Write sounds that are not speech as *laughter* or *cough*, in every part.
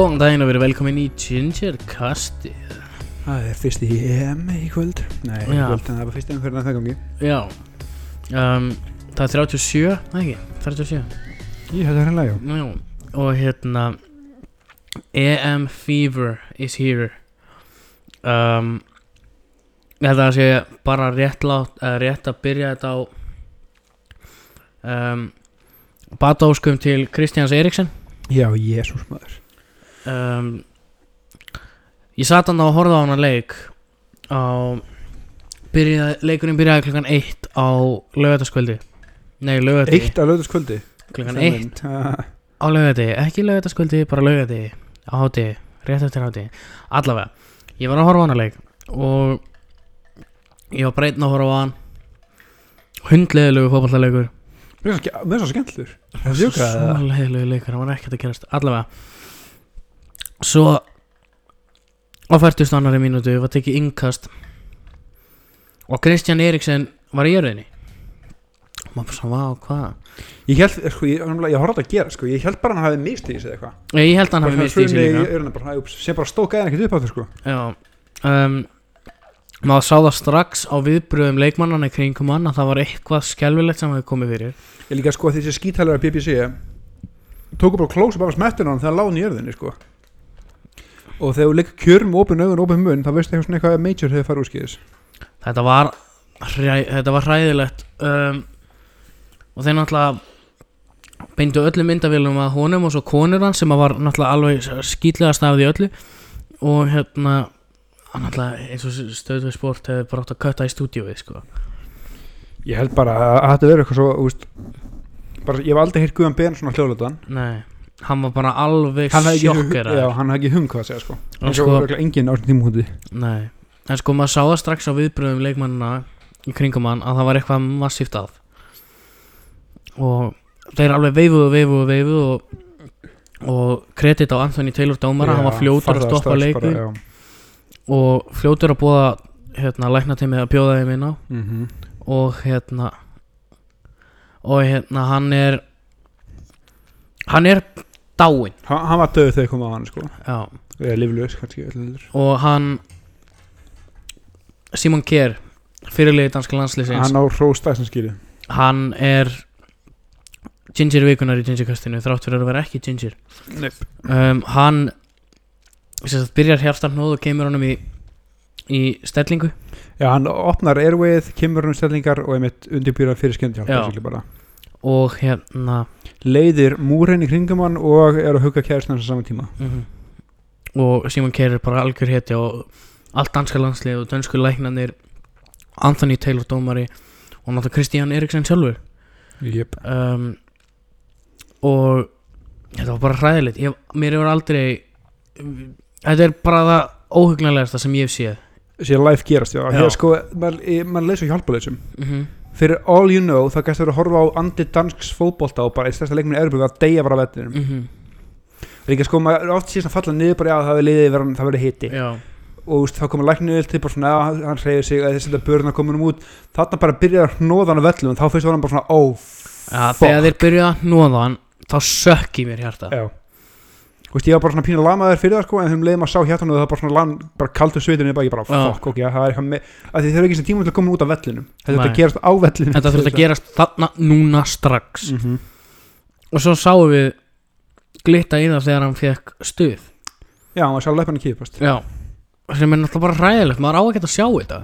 Góðan daginn og verið velkomin í Ginger Castið Það er fyrst í EM í kvöld. Nei, í Já. kvöld, en það var fyrst um fyrir það gangi. Já. Um, Það er 37, nei ekki, 37 Ég hætti hérna já. Já, og hérna EM Fever is here. Um, að það sé bara rétt, lát, uh, rétt að byrja þetta á um, Batóskum til Kristjáns Eriksson Já, jésús maður um, Ég satt hann og horfði á hana leik. Á byrjaði, leikurinn byrjaði klukkan 1 á lögataskvöldi Nei, lögati Eitt á lögðaskvöldi klukkan 1 á lögati, ekki lögataskvöldi, bara lögati á háti, rétt eftir háti allavega, ég var að horfa á hana leik og ég var breytn að horfa á hann. Hundleðilegu fótballleikur Mér skemmtlur Það leikur, það var ekkert að gerast. Allavega Svo Á 40 annari mínútu var tekið innkast Og Kristján Eriksen var í jörðinni. Má bara svona, vá, hvað? Ég held, sko, ég, ég, ég horfði að gera sko Ég held bara hann hafi mistið í sig eitthvað. Ég held hann hafi Bara mist í sig bara, úps, Sem bara stóð gæðin ekkert upp á þau sko. Já um, Maður sá það strax á viðbröðum leikmannana í kringum hann að það var eitthvað skelfilegt sem hafi komið fyrir. Ég líka sko þessi skítælar BBC Tóku bara close up af smettinu hann þegar hann láði í jörðinni sko Og þegar þú leik kjörum opin augun, opin mun þá veistu eitthvað svona eitthvað major hefur farið úrskýðis Þetta var hræ, Þetta var hræðilegt um, Og þeir náttúrulega Beindu öllum myndavélum að honum Og svo konur hann sem að var náttúrulega alveg Skýtlegast af því öllu. Og hérna hann náttúrulega eins og stöðvið sport Hefði bara átt að kötta í stúdíóið sko. Ég held bara að að þetta verður eitthvað svo úst, bara, Ég hef aldrei heyrt Guðan Ben svona hljóðlötan Nei Hann var bara alveg ekki, sjokkeraður. já, hann hafði ekki hum hvað að segja sko. En eins og sko- örugglega enginn á þessum tímahundi Nei. En sko maður sá það strax á viðbröðum leikmannina Í kringum hann að það var eitthvað massíft að. Og þeir alveg veifuðu, veifuðu, veifuðu Og, og kredit á Anthony Taylor dómara Hann var fljótur að stoppa leiku Og fljótur að búa Hérna læknateimið að bjóða þeim inn á. Mm -hmm. Og hérna Og hérna hann er Hann er dáinn. Hann, hann var döð þegar kom á hann sko. Já. Eða líflaus kannski öllu Og hann Simon Kjær Fyrirliði danska landsliðsins. Hann á hrósta sem skýri hann er ginger vikunar í gingerkastinu þrátt fyrir að vera ekki ginger. Nei. um, hann sem sagt, byrjar hjartarnóð og kemur honum í í stellingu. Já hann opnar airwayð kemur hann stellingar og einmitt undirbýra fyrir skemmtjálf Já. basically bara. Og hérna leiðir múrin í kringum hann og er að hugga kæðisna á saman tíma. Mhm. og Simon Kerr er bara algjör hetja og allt danska landslið og dönsku læknanir Anthony Taylor dómari og náttúrulega Kristján Eriksen sjálfur. Yep. um, og þetta var bara hræðilegt. Ég, mér hefur aldrei þetta er bara það óhugnarlegasta sem ég hef séð. Sér life gerast já, Já. Hér, sko, mann man leysa hjálpuleysum mm fyrir all you know þá gæst að horfa á andi dansks fótbolta og bara í stærsta leikminni erbjörg að deyja bara að vettinum -hmm. líka sko maður er oft síðan að falla niður bara að það er liðið yfir hann það verið hiti. Já, og veist, þá komur læknið til bara svona að hann- reyður sig að þessi börna komur um út. Þarna bara byrjar að hnóða hann á vellum þá fyrst var hann bara svona oh ja, fuck. þegar þeir byrja að nóða hann þá sökk í mér hjarta. Já Þú veist, ég var bara svona pínu lamaður fyrir það sko en þeim leiðum að sá hérna og það var bara svona lan, bara kaldur svitinu bara, ég bara Já. fuck, ok, það er eitthvað með að þau eru ekki sem tíma til að koma út af vellinum þetta þurfti Nei. að gerast á vellinum þetta þurfti að gerast þarna núna strax mm -hmm. og svo sáum við glitta í það þegar hann fekk stuð Já, hann var sjálf leppinu kýpast já, sem er náttúrulega bara hræðilegt maður á ekki að sjá þetta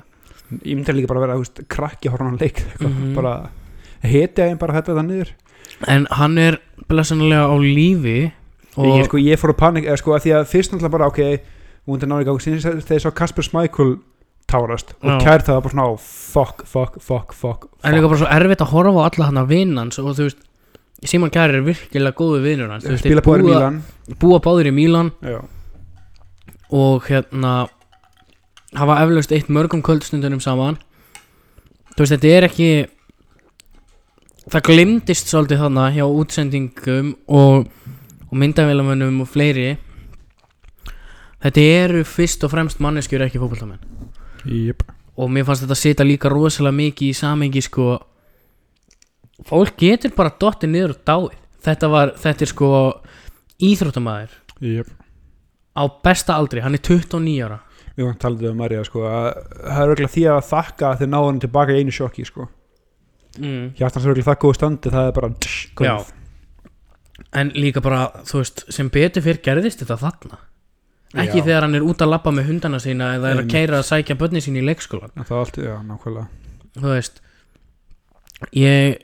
Ég myndi líka bara að vera, þú veist, krakki horfðan leik eitthvað, Mhm. bara heti að bara þetta það niður en hann er blessanlega á lífi ég, sko, ég fór að panik, eða sko, að því að fyrst náttúrulega bara, ok, hún er í gang síðan þegar ég sá Kasper Smækul tárast og Já. kært það bara svona, oh, fuck, fuck, fuck, fuck, en líka bara svo erfitt að horfa á alla hann að vinna hans og þú veist Simon Kjær er virkilega góðu vinnur hans Þú veist, búa- Mílan búa báðir í Mílan Já, og hérna hafa eflaust eitt mörgum kvöldstundunum saman. Þú veist þetta er ekki það glimtist svolítið þarna hjá útsendingum og, og myndavélamönnum og fleiri þetta eru fyrst og fremst manneskjur ekki fótballtamenn Jep. og mér fannst þetta sita líka rosalega mikið í samengi sko fólk getur bara dottið niður og dáið þetta var, þetta er sko íþróttamæður Jep. á besta aldri, hann er 29 ára við varum talað um Marja sko að það er örgulega því að þakka að þeir náðu hann tilbaka í einu sjokki sko mm. hjartans er örgulega það góðu standi það er bara tss. En líka bara, þú veist, sem betur fyrir gerðist þetta þarna. Ekki Já. þegar hann er út að labba með hundana sína eða er að Einmitt. keira að sækja börni sín í leikskólan það er allt, já, nákvæmlega. Þú veist ég,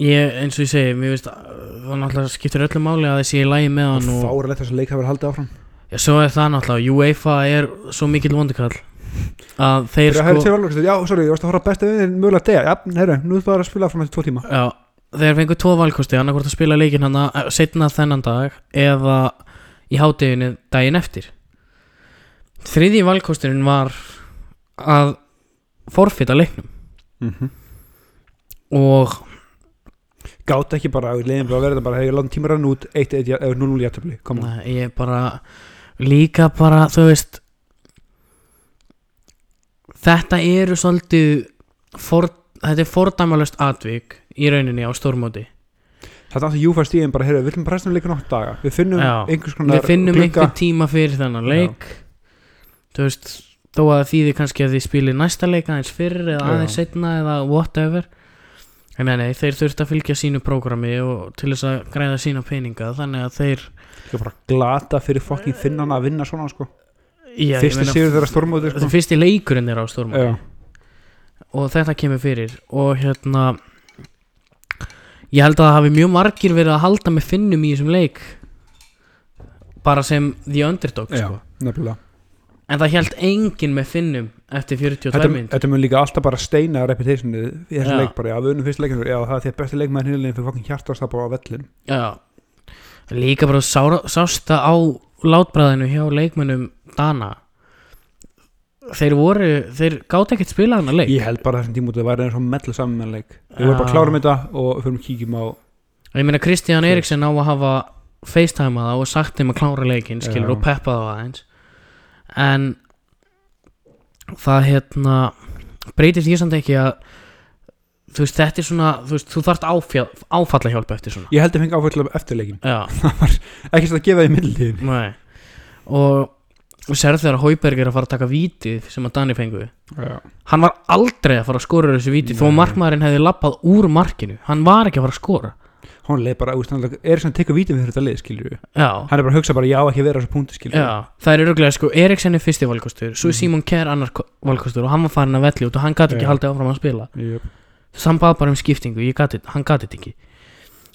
ég eins og ég segi mér veist, það náttúrulega skiptir öllu máli að þessi í lægi með hann og, er þetta sem leik hafa verið haldið áfram. Já, svo er það náttúrulega UEFA er svo mikill vondukall að þeir Þeir sko sko... Já, sorry, ég varst að horfa besta við mögulega dega Já, herru, nú er það að spila áfram eftir tvo tíma. Já, þeir fengu tvo valkosti annarkvort að spila leikin hann setna þennan dag eða í hádeginu daginn eftir. Þriði valkosturinn var að forfita leiknum. Mm -hmm. og Gátt ekki bara, leiðin bara að þetta bara Hefur látum tíma rann út 1-1 eða 0-0 jættabli ég bara líka bara, þú veist þetta eru svolítið for, þetta er fordæmalust atvik í rauninni á stórmóti. Þetta er alltaf júfær stíðin bara, heyrðu, við viljum bara restum leika nokkuð daga. Við finnum Já. einhvers konar við finnum glugga. einhvern tíma fyrir þennan leik. Þú veist þó að það þýðir kannski að þið spilið næsta leik aðeins fyrir eða aðeins setna eða whatever. En nei, nei, þeir þurft að fylgja sínu prógrami og til þess að græða sína peninga. Þannig að þeir Líka bara glata fyrir fokkin finnana að vinna svona sko. Já, ég Fyrsti meina, sigur þeirra stormóti sko. Þetta er fyrsti leikurinn er á stórmóti. Já, og þetta kemur fyrir og hérna ég held að það hafi mjög margir verið að halda með finnum í þessum leik bara sem the underdog já, sko. nefnilega en það held enginn með finnum eftir 42 Þetta, mynd þetta mun líka alltaf bara steina reputationu í þessu Já. leik bara, já, við unnum fyrst leikinu já, það er því að besti leikmæður hinlegin fyrir fokkin hjartast það bara á vellin já. líka bara sára, sásta á látbræðinu hjá leikmennum Dana þeir voru þeir gátt ekkert spila hana leik. Ég held bara þessum tímútið að væri eins og mellu saman með leik. Við vorum bara að klára með þetta og fyrir kíkjum á ég meina Kristján Eriksen á að hafa facetime það og sagt þeim að klára leikin skilur og peppa það aðeins. En það hérna breytir því samt ekki að þú veist þetta er svona þú veist þú þarft áfalla hjálpa eftir svona. Ég held að fengi áfæll eftir leikin já, *laughs* Ekki sem að gefa því nei. Og og sérð þegar Hauberg er að fara að taka vítið sem að Dani fengu? Já, hann var aldrei að fara að skora þessu vítið þó markmaðurinn hefði lappað úr markinu. Hann var ekki að fara að skora. Hún leið bara, úst, hann er sem að teka vítum við þetta lið, já, Hann er bara að hugsa bara, já, ekki vera á þessu punktu, skilur Já, það er öruglega sko Eriksen er fyrsti valkostur Svo er Mhm. Simon Kerr annar ko- valkostur Og hann var farin að velli út og hann gæti ekki haldið áfram að spila. Við Jöp. Samt bað bara um skiptingu, gati, hann gati þetta ekki.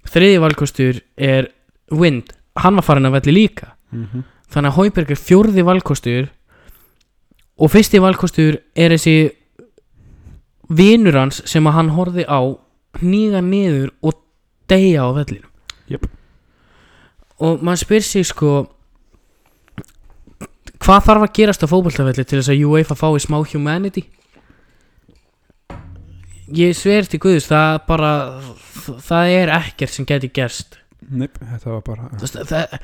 Þriði valkostur er Wind, hann var farin að velli líka. Mhm. Þannig að Hauberg er fjórði valkostur Og fyrsti valkostur er þessi Vinur hans sem að hann horfði á Hníga niður og deyja á vellinu Jöp. Og maður spyr sig sko Hvað þarf að gerast á fótboltavelli til þess að UEFA fái smá humanity? Ég sver til Guðus það bara það er ekkert sem geti gerst Neip, þetta var bara veist, það,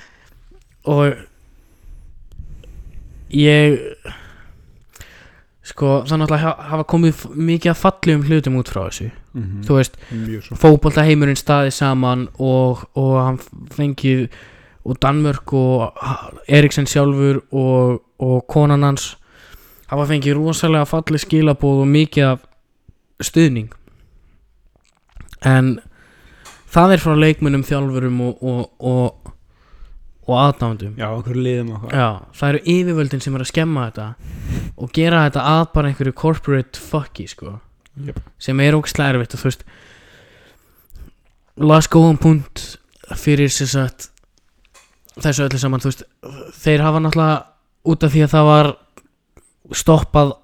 og ég sko það náttúrulega hafa- komið mikið að fallegum hlutum út frá þessu. Mhm. þú veist, Mjög svo. fótboltaheimurinn staði saman og, og hann fengið og Danmörk og Eriksen sjálfur og, og konan hans hafa fengið rosalega falleg skilabóð og mikið af stuðning. En það er frá leikmunum, þjálfurum og, og, og, aðdándum Já, einhverju liðum eitthvað Já, það eru yfirvöldin sem er að skemma þetta og gera þetta að bara einhverju corporate fucki sko. Jöp. sem er ógstlega erfitt og þú veist las góðan punkt fyrir sér sagt þessu öllu saman þú veist þeir hafa náttúrulega út af því að það var stoppað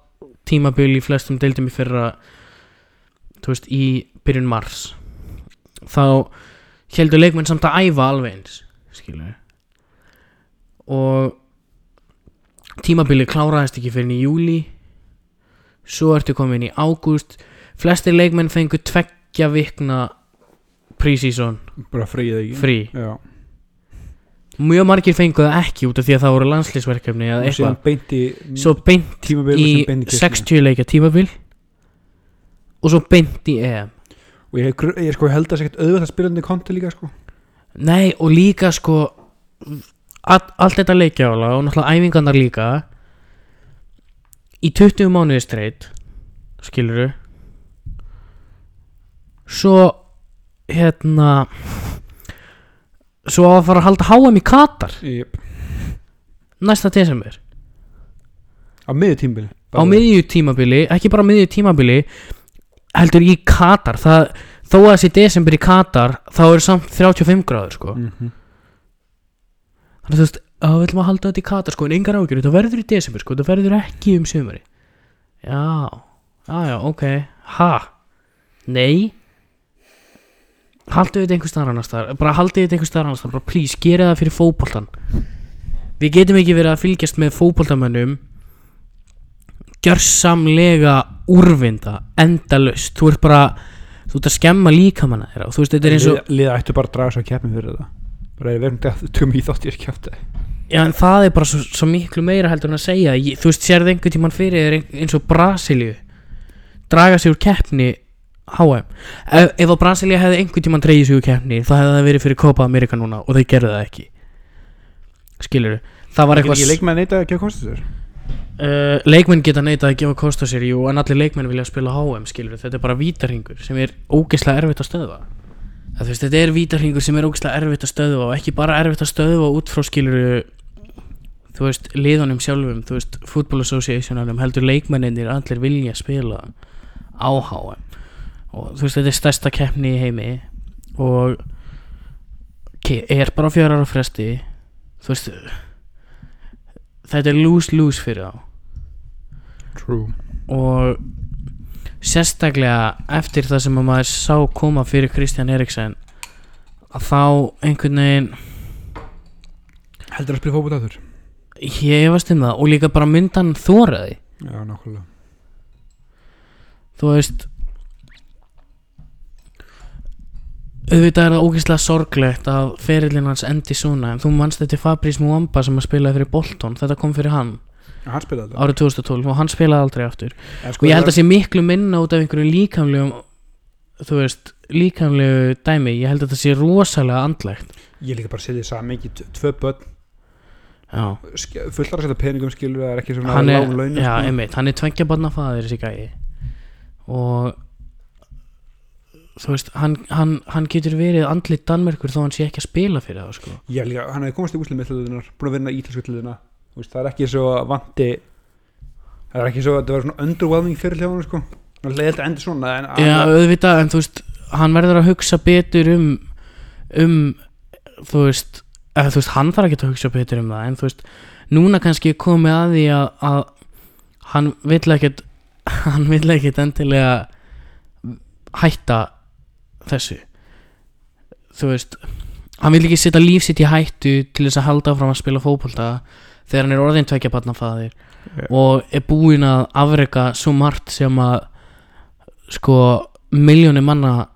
tímabil í flestum deildum í fyrra þú veist í byrjun mars þá heldur leikmenn samt að æfa alveg eins skilur og tímabilið kláraðist ekki fyrir í júli svo ertu komin í ágúst. Flestir leikmenn fengu tveggja vikna pre-season. Bara fríið ekki? Frí mjög margir fengu það ekki út af því að það voru landslýsverkefni eða eitthvað. beint í svo beint í og síðan beint í keppni. 60 leikja tímabil. Og svo beint í EM. Og ég, ég sko held að það sé ekkert auðvitað spilandi konti líka sko. Nei og líka sko allt þetta leikjála og náttúrulega æfingarnar líka í 20 mánuði streitt skiluru svo hérna svo að fara að halda HM í Katar Jep. næsta desember á miður tímbili á miðju tímabili, ekki bara á miðju tímabili heldur í Katar það, þó að þessi desember í Katar þá eru samt 35 gráður sko. mm -hmm. Þannig að þú veist, að við ætlum að halda þetta í Katar sko, en engar ágjur, þetta verður í desember sko, þetta verður ekki um sömuri já, já, já, ok. Ha, nei? Haldið þetta einhver staðar annars staðar bara haldið þetta einhver staðar annars staðar, bara please, gera það fyrir fótboltan við getum ekki verið að fylgjast með fótboltamönnum gjörsamlega úrvinda endalaust, þú ert bara þú ert að skemma líkamanna þeirra og þú veist, þetta er eins og liða ættu bara að draga svo keppin fyrir þetta bara við erum þetta tökum í þátt ég er kjátt Já, en það er bara svo, svo miklu meira heldur en að segja. Ég, Þú veist, sérðu einhvern tímann fyrir eins og Brasilíu. Draga sig úr keppni HM Ef, ef að Brasilíu hefði einhvern tímann dreigið sig úr keppni þá hefði það verið fyrir Copa America núna og þau gerðu það ekki. Skilur Það var eitthvað leikmenn neita að gefa kostið sér? Uh, Leikmenn geta neitað að gefa kost á sér jú, En allir leikmenn vilja spila HM skilur Þetta er bara vítarhingur sem er ógeðslega erfitt að stöðva Það, veist, Þetta er vítarhingur sem er ógeðslega erfitt að stöðva og ekki bara erfitt að stöðva út frá skilur þú veist, liðunum sjálfum þú veist, Football Associationunum heldur leikmenninir allir vilja spila á HM og þú veist, þetta er stærsta keppni í heimi og er bara fjörar á fresti. Þú veist þetta er lose-lose fyrir þá. True. Og sérstaklega eftir það sem að maður sá koma fyrir Kristján Eriksen að þá einhvern veginn heldur að spila fótboll aftur ég efast um það og líka bara myndan þóraði já, nákvæmlega. Þú veist auðvitað er það ógeðslega sorglegt að ferillin hans endi svona en þú manst þetta Fabrice Muamba sem að spilaði fyrir Bolton þetta kom fyrir hann Árið 2012 og hann spilaði aldrei aftur. En og ég held að sé miklu minna út af einhverju líkamlegum þú veist, líkamlegu dæmi. Ég held að þetta sé rosalega andlegt. Ég líka bara að setja saman ekki tvö börn. Fullar að setja peningum skilur það er ekki svona lág laun já, sko. einmitt, hann er tveggja barna faðir þessi gæi. Og þú veist, hann, hann, hann getur verið andlit Danmerkur þó hann sé ekki að spila fyrir það sko. Já, líka, hann hefði komast í úsliðmiðluðunar búin að vinna ítalsvöldluðuna það er ekki svo að vanti það er ekki svo að þetta verður svona underwhelming fyrir hljóðan sko. það leiðilegt að enda svona en já, auðvitað, en þú veist hann verður að hugsa betur um um, þú veist eða þú veist, hann þarf ekki að hugsa betur um það en þú veist, núna kannski komið að því að, að hann vill ekkert *laughs* hann vill ekkert endilega hætta þessu þú veist hann vil ekki setja líf sitt í hættu til þess að halda áfram að spila fótbolta þegar hann er orðin tvekja barnafaðir Já. og er búinn að afreka svo margt sem að sko miljónir manna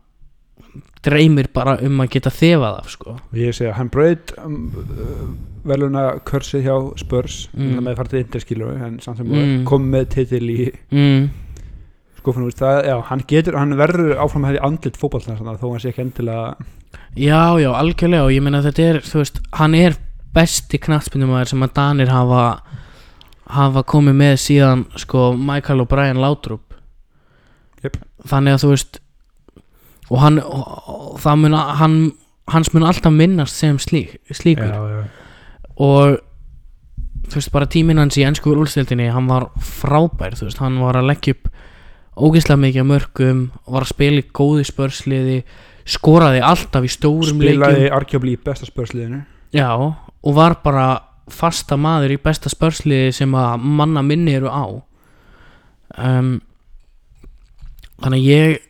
dreymir bara um að geta þefað af sko ég segi að hann braut um, uh, veluna körsið hjá Spurs Mm. mm. með farið til interskilur en samt sem Mm. kom með titil í mm, skofun úr það, já, hann getur, hann verður áfram hefði andlit fótballtans þó hann sé ekki endilega já já algjörlega og ég meina þetta er þú veist hann er besti knattspindumæður sem að Danir hafa hafa komið með síðan sko Michael og Brian Laudrup. Jep. þannig að þú veist og hann og, mun hann hans mun alltaf minnast sem slík, slíkur. Já, og þú veist bara tíminn hans í ennsku úrstildinni hann var frábær þú veist hann var að leggja upp ógeðslega mikið mörgum var að spila í góði spörsliði skoraði alltaf í stórum spilaði leikjum. arkjöfli í besta spörsliðinu. Já og var bara fasta maður í besta spörsliði sem að manna minni eru á. Um, þannig að ég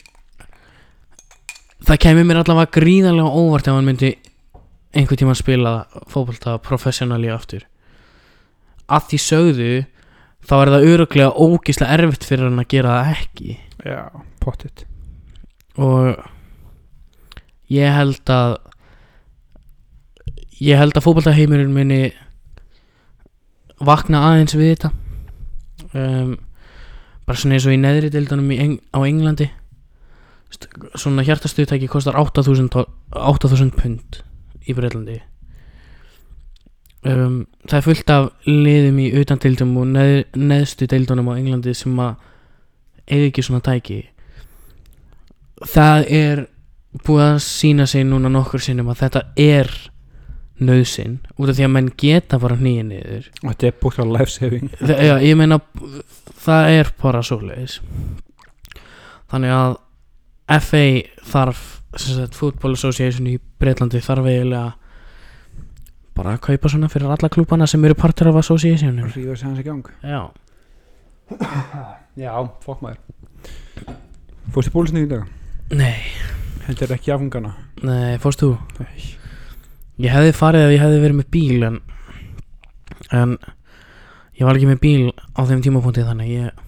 það kemur mér allavega gríðarlega óvart ef hann myndi einhvern tíma spila fótbolta professionally aftur. Að því sögðu þá er það öruglega ógislega erfitt fyrir hann að gera það ekki. Já, pottit. Og ég held að ég held að fótboltaheimurinn muni vakna aðeins við þetta. Um, bara svona eins og í neðri deildunum í Eng á Englandi. Svona hjartastuðtæki kostar 8000 to- 8000 pund í Breitlandi um, það er fullt af liðum í utandildum og neð, neðstu deildunum á Englandi sem að eiga ekki svona tæki. Það er búið að sína sig núna nokkur sinnum að þetta er nöðsinn út af því að menn geta bara hnýja niður. Og þetta er búið að life saving Þa, já, ég meina það er bara svoleiðis. Þannig að FA þarf sem sagt, Football Association í Breitlandi þarf eiginlega bara að kaupa svona fyrir alla klúbana sem eru partur af associationum rífa sig hans í gang. Já, *coughs* já, fokk maður. Fórst í bólusning í dag? Nei, þetta er ekki afgangana nei, fórst þú? Nei. Ég hefði farið ef ég hefði verið með bíl en en ég var ekki með bíl á þeim tímapunkti þannig að ég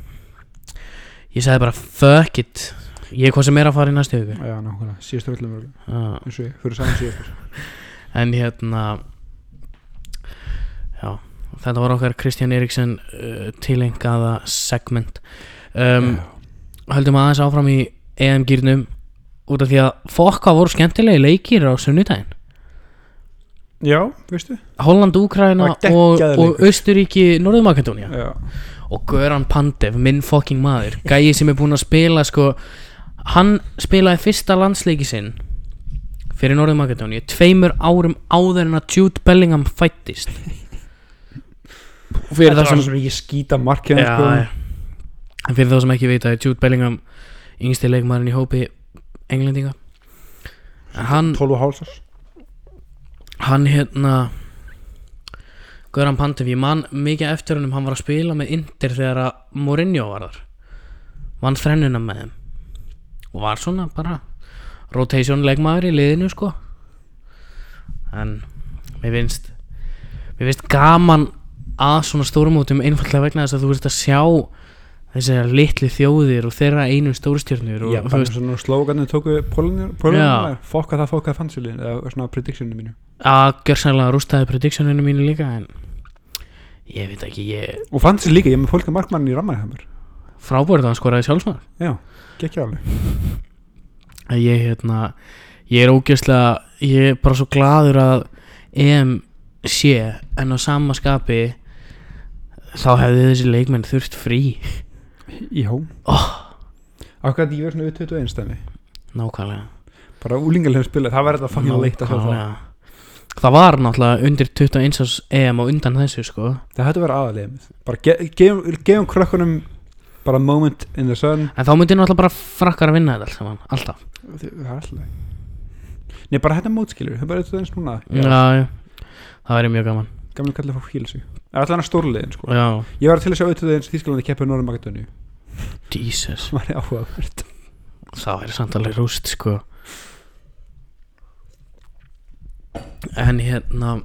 ég sagði bara fuck it. Ég er hvað sem er að fara í næstu viku. Já, nákvæmlega, síðustu örugglega. Já. eins og ég, fyrir saman síðustur *laughs* En hérna Já Þetta var okkar Kristján Eriksson uh, tilengaða segment. Um, Höldum aðeins áfram í EM-gýrnum út af því að fokka voru skemmtilegi leikir á sunnudaginn já, veistu? Holland, Það var og, og Austuríki, Norðumakedónia já, og Göran Pandev, minn fucking maður gæi sem er búinn að spila sko hann spilaði fyrsta landsleiki sinn fyrir Norður Makedóni tveimur árum áður en að Jude Bellingham fættist. Fyrir það var sem svo mikið skýta markið já, sko. já. En fyrir það sem ekki vita er Jude Bellingham yngsti leikmaðurinn í hópi englendinga. En hann 12 og hálsars hann hérna Göran Pandev, ég man mikið eftir hennum hann var að spila með Inter þegar að Mourinho var þar. Vann þrennuna með þeim. Og var svona bara rotation leikmaður í liðinu sko. En mér finnst mér finnst gaman að svona stórumótum einfallega vegna þess að þú veist að sjá þessar litli þjóðir og þeirra einu stórstjörnur og já, bara veist svona slóganir tóku Já. pólunir fokka það fokka fansilin eða svona predictioninu mínu. Að gjörsanlega rústaði predictioninu mínu líka en ég veit ekki, ég og fansil líka, ég með fólka markmann í rammaði frábærið að hann skoraði sjálfsmaður já, gekkja alveg. Ég hérna ég er ógeðslega, ég er bara svo gladur að EM sé en á sama skapi þá hefði þessi leikmenn þurft frí já oh, ákveð ég verð svona við 21 stæmi nákvæmlega. Bara úlingarlega spila, það verður þetta fucking leitt að sjá það það var náttúrulega undir 21 árs EM og undan þessu sko. Það hættu að vera aðalegið bara ge gefum, gefum krökkunum bara moment in the sun. En þá myndi náttúrulega bara frakkar að vinna þetta allt saman, alltaf. Það er alltaf nei, bara þetta mótskilur, það er bara þetta eins núna. Já, já. það væri mjög gaman gamlega kallið að fá híla sig. Það er alltaf hann stórliðin sko. Já, ég var til að sjá auðvitað eins Þísklandi keppið Norður Makedóníu. Jesus. Það var áhugavert. Það væri samt alveg rúst sko. En hérna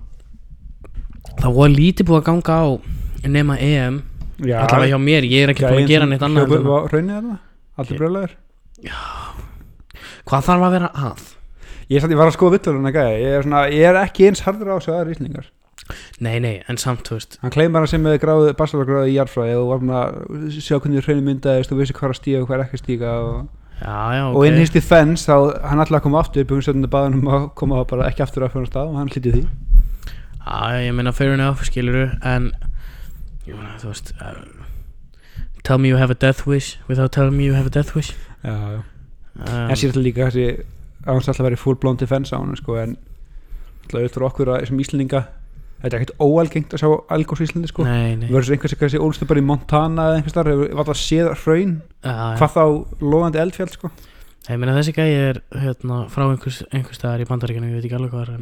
það var lítið búið að ganga á nema EM. Já, allavega hjá mér, ég er ekki búin að gera neitt annað en það. raunnið þarna, allir brjóðlegar hvað þarf að vera að? ég, satt, ég var að skoða vitturinn að gæja. Ég er, svona, ég er ekki eins harður á þessu aðra íslingar nei, nei, en samt, þú veist. Hann kleimar hann sem með gráðu, bastalagráðu í jarðfræði og var hann að sjá hvernig hraunum myndaðist og vissi hvað er að stíga og hvað er ekki að stíga og, já, já, ok og inn hins defense þá hann alltaf að koma aftur byggjum stjórnum baðunum að koma bara ekki aftur að fyrir stað og hann hlítið því. Já, ég meina fair enough, skiluru en ég meina, þú veist uh, tell me you have a death wish without telling me you have a death wish. Já, já. um, en sér alltaf líka þessi að hann alltaf verið full blown defense á hann sko, en alltaf að sem þetta er ekkert óalgengt að sjá algós íslendi sko. Nei, nei. Verður einhvers eitthvað sem ólstu bara í Montana eða einhvers þar hefur alltaf séð hraun. Hvað þá lofandi eldfjall sko? Ég meina þessi gæi er hérna, frá einhvers, einhvers staðar í bandaríkinu, ég veit ekki alveg hvað er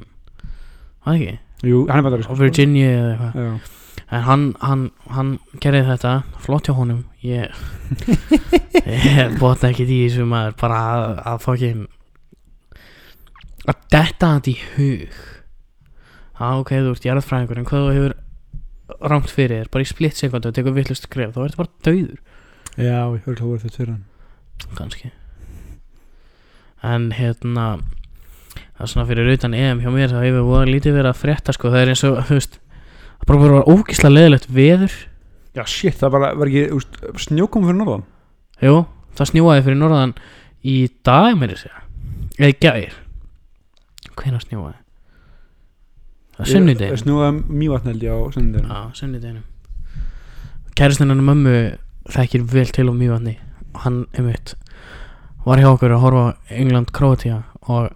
Hvað ekki? Jú, hann er Á Virginia eða eitthvað. En hann, hann, hann gerði þetta, flott hjá honum. Ég, ég botna ekki í þessu maður Bara að, að fokkin Að detta þetta í hug Já, ok, þú ert jarðfræðingur En hvað þú hefur rámt fyrir þér Bara í splitt sekundu og tekur vittlust skref Þá ertu bara dauður. Já, ég höfði voru þetta fyrir hann kannski. En hérna það er svona fyrir utan EM hjá mér það hefur voða lítið verið að frétta sko. Það er eins og þú veist það bara bara var ógislega leðilegt veður. Já, shit, það bara var ekki úst, snjókom fyrir norðan. Jú, það snjóaði fyrir norðan í dag meiri segja. Eða í gær. Hvenær snjóaði? Það er sunnudegin Snúða mývatneldi á sunnudegin Já, sunnudeginum. Kæristinn hennar mömmu þekkir vel til á mývatni. Og hann, einmitt var hjá okkur að horfa England-Kroatia og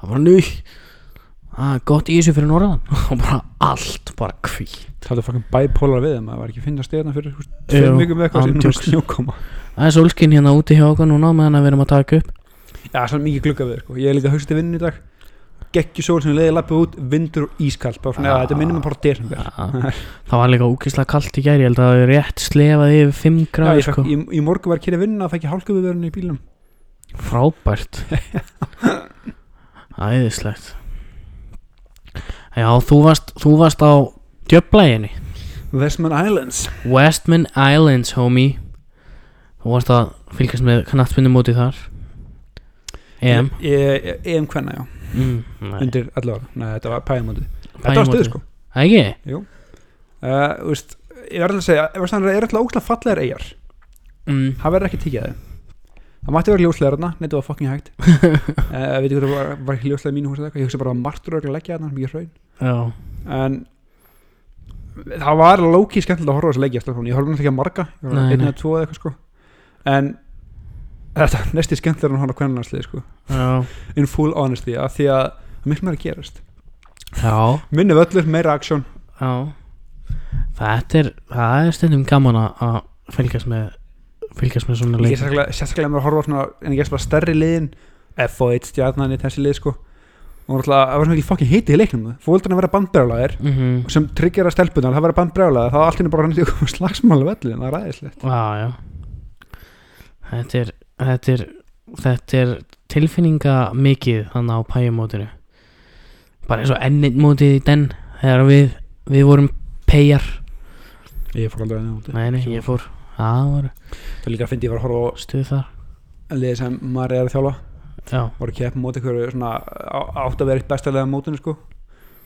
hann var nú það er gott í þessu fyrir norðan. *laughs* Og bara allt, bara hví Það er fucking bipolar við Það var ekki að finna stegna fyrir Tveim vikum með eitthvað sem snjókoma. Það er sólskinn hérna úti hjá okkur núna meðan að við erum að taka upp. Já, það er mikið glugga við sko. Ég er líka að hugsa til vinnu í dag Gekki sól sem leiði lappið út Vindur og ískall Bara svona, þetta minnum bara desember. Það var líka úkislega kalt í gæri Ég held að það er rétt slefað yfir 5 Já, gráður ég fekk, sko. í, í morgun var að kýra vinna Það fekk ég hálku við í bílum Frábært. Æðislegt. Já, þú varst, þú varst á djöflæginni Westman Islands. Westman Islands, homie. Þú varst að fylgjast með knattbundu móti þar EM. EM hvenna, já mm, Undir 11 ára Nei, þetta var pæðamóti Þetta var stuð sko. Það ekki? uh, veist, Ég verður að segja Vestman er alltaf óslega fallegar eigjar Mm. Það verður ekki þeim. Það mætti vera ljóslegar þarna Nei, þetta var fucking hægt. *laughs* Uh, Veitir hvað það var, ekki ljóslega í mínu húsi eða eitthvað Ég hugsa bara að martur að leggja þarna Mikið hraun. Já, En Það var lóki skemmtilegt að horfa á þessu leikja Ég horfði náttúrulega ekki að marga eða tvo eða eitthvað sko. En Þetta er næsti skemmtilega en hann á kvennlandsliði sko? In full honesty af Því að er miklu meira að gerast. Já, Minni völlur, meira aksjón Þetta er, það er stundum gaman að- að fylgjast með fylgjast með svona leik sérstaklega með að horfa svona En ég gerst bara stærri liðin F1 stjarnan í þessi lið sko. Og náttúrulega, það var svona ekki fucking hiti í leiknum. Fóldarna vera bandbrjálæðir mm -hmm. sem tryggjar að stelpunar, það verður bandbrjálæðir þá allt henni bara hann til slagsmála vellin það er ræðislegt. Já, já. Þetta er, þetta er þetta er tilfinninga mikið þannig á pæjumótinu bara eins og enninn mótið í den þegar við, við vorum peyjar Ég fór aldrei nefna Nei, nei, ég fór. Það er líka að fyndi ég var að horfa á stuð þar. liðið sem maður er að þjálfa. Já, voru að keppa móti ykkur svona á- átt að vera eitt bestalega mótinu sko.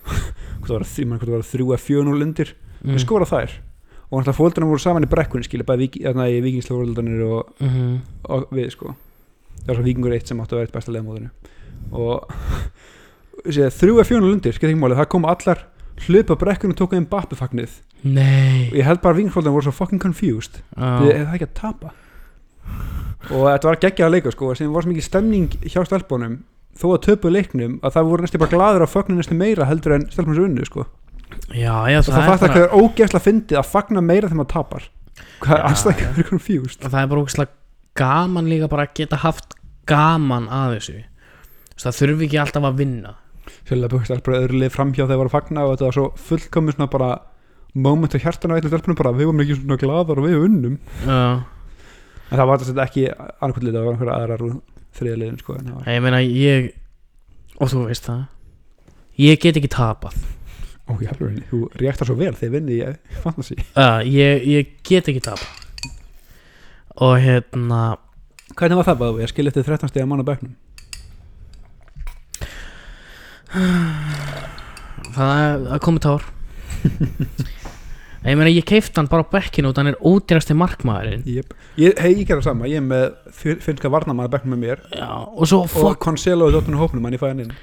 *laughs* Hvort það var þrjú að fjönu lundir mm. við skora þær og náttúrulega fólkdana voru saman í brekkunni skilja bæði í vikingslega og, mm -hmm. og við sko. Það var svo vikingur eitt sem átti að vera eitt bestalega mótinu. Og *laughs* þrjú að fjönu lundir, skil ekki máli, það kom allar hlupa brekkunni og tók einn bappifagnið Nei. Og ég held bara að vikingsfólkdana voru svo fucking confused. Við Já, hefði ekki að tapa? Og þetta var geggjað að leika sko sem var svo mikið stemning hjá stelpunum þó að töpu leiknum að það voru næstu bara gladur að já, já og það það hvað er ógeðslega fyndið að fagna meira þegar maður tapar. Hvað er Já, aðstækja já. fyrir confused það er bara ógæslega gaman líka bara að geta haft gaman að þessu. Þess, það þurfi ekki alltaf að vinna. Sérlega búið stelpur öðru lið framhjá þegar voru að fagna og þetta var svo fullkomið svona bara moment á hjartanu á eitthvað stelpunum bara við vorum ekki svona gladar og við unnum. Já, en það var þetta ekki annarkvæmt lið það var einhverja aðrar þriða liðin sko það var ég meina ég og þú veist það. Ég get ekki tapað ó ég hefur henni þú reaktar svo vel þegar vinni ég fantasy. Uh, ég, ég get ekki tapað. Og hérna hvernig var það báðu ég skil eftir 13 stegar mann á bekknum það er að komið tár. Ég meina ég keift hann bara á bekkinu og hann er ódýrasti markmaðurinn. Yep. Ég, hei, ég gerði það sama, ég er með finnska varnamaður bekknum með mér. Já, og svo og Concelo og Dottunum hópnum hann í fæðan inn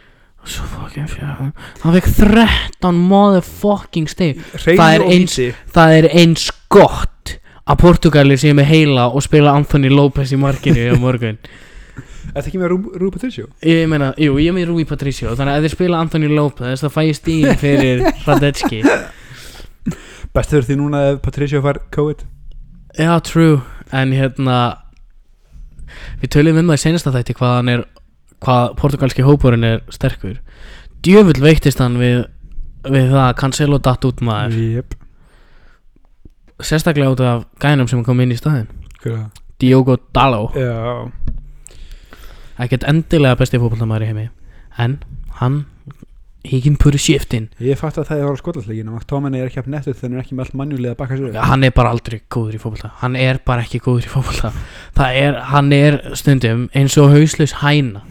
svo fucking fjár hann fekk 13 motherfucking stig. Það er Hreinu og eins- víti. það er eins gott að Portugalir séu með heila og spila Anthony Lopez í markinu á morgun. Þetta ekki með Rú, Rú Patricio? Ég meina, jú, ég er með Rui Patricio. Þannig að ef þeir spila Anthony Lopez þá fæ ég stíðin fyrir Radetski Bestur því núna ef Patricio fær COVID? Já, true, en hérna við tölum um það í senasta þætti hvað hann er hvað portugalski hópurinn er sterkur. Djöfull veiktist hann við við það að Cancelo datt út maður. Yep. sérstaklega út af gænum sem kom inn í er það? Diogo Daló Já, ekkert endilega besti í heimi en hann he can put a shift in. Ég fatt að það er á skotlasleikinu og Tóminni er ekki af nettu þegar hann er ekki með allt mannjulega að baka sér hann er bara aldrei góður í fótbolta. Hann er bara ekki góður í er, hann er stundum eins og hauslaus hæna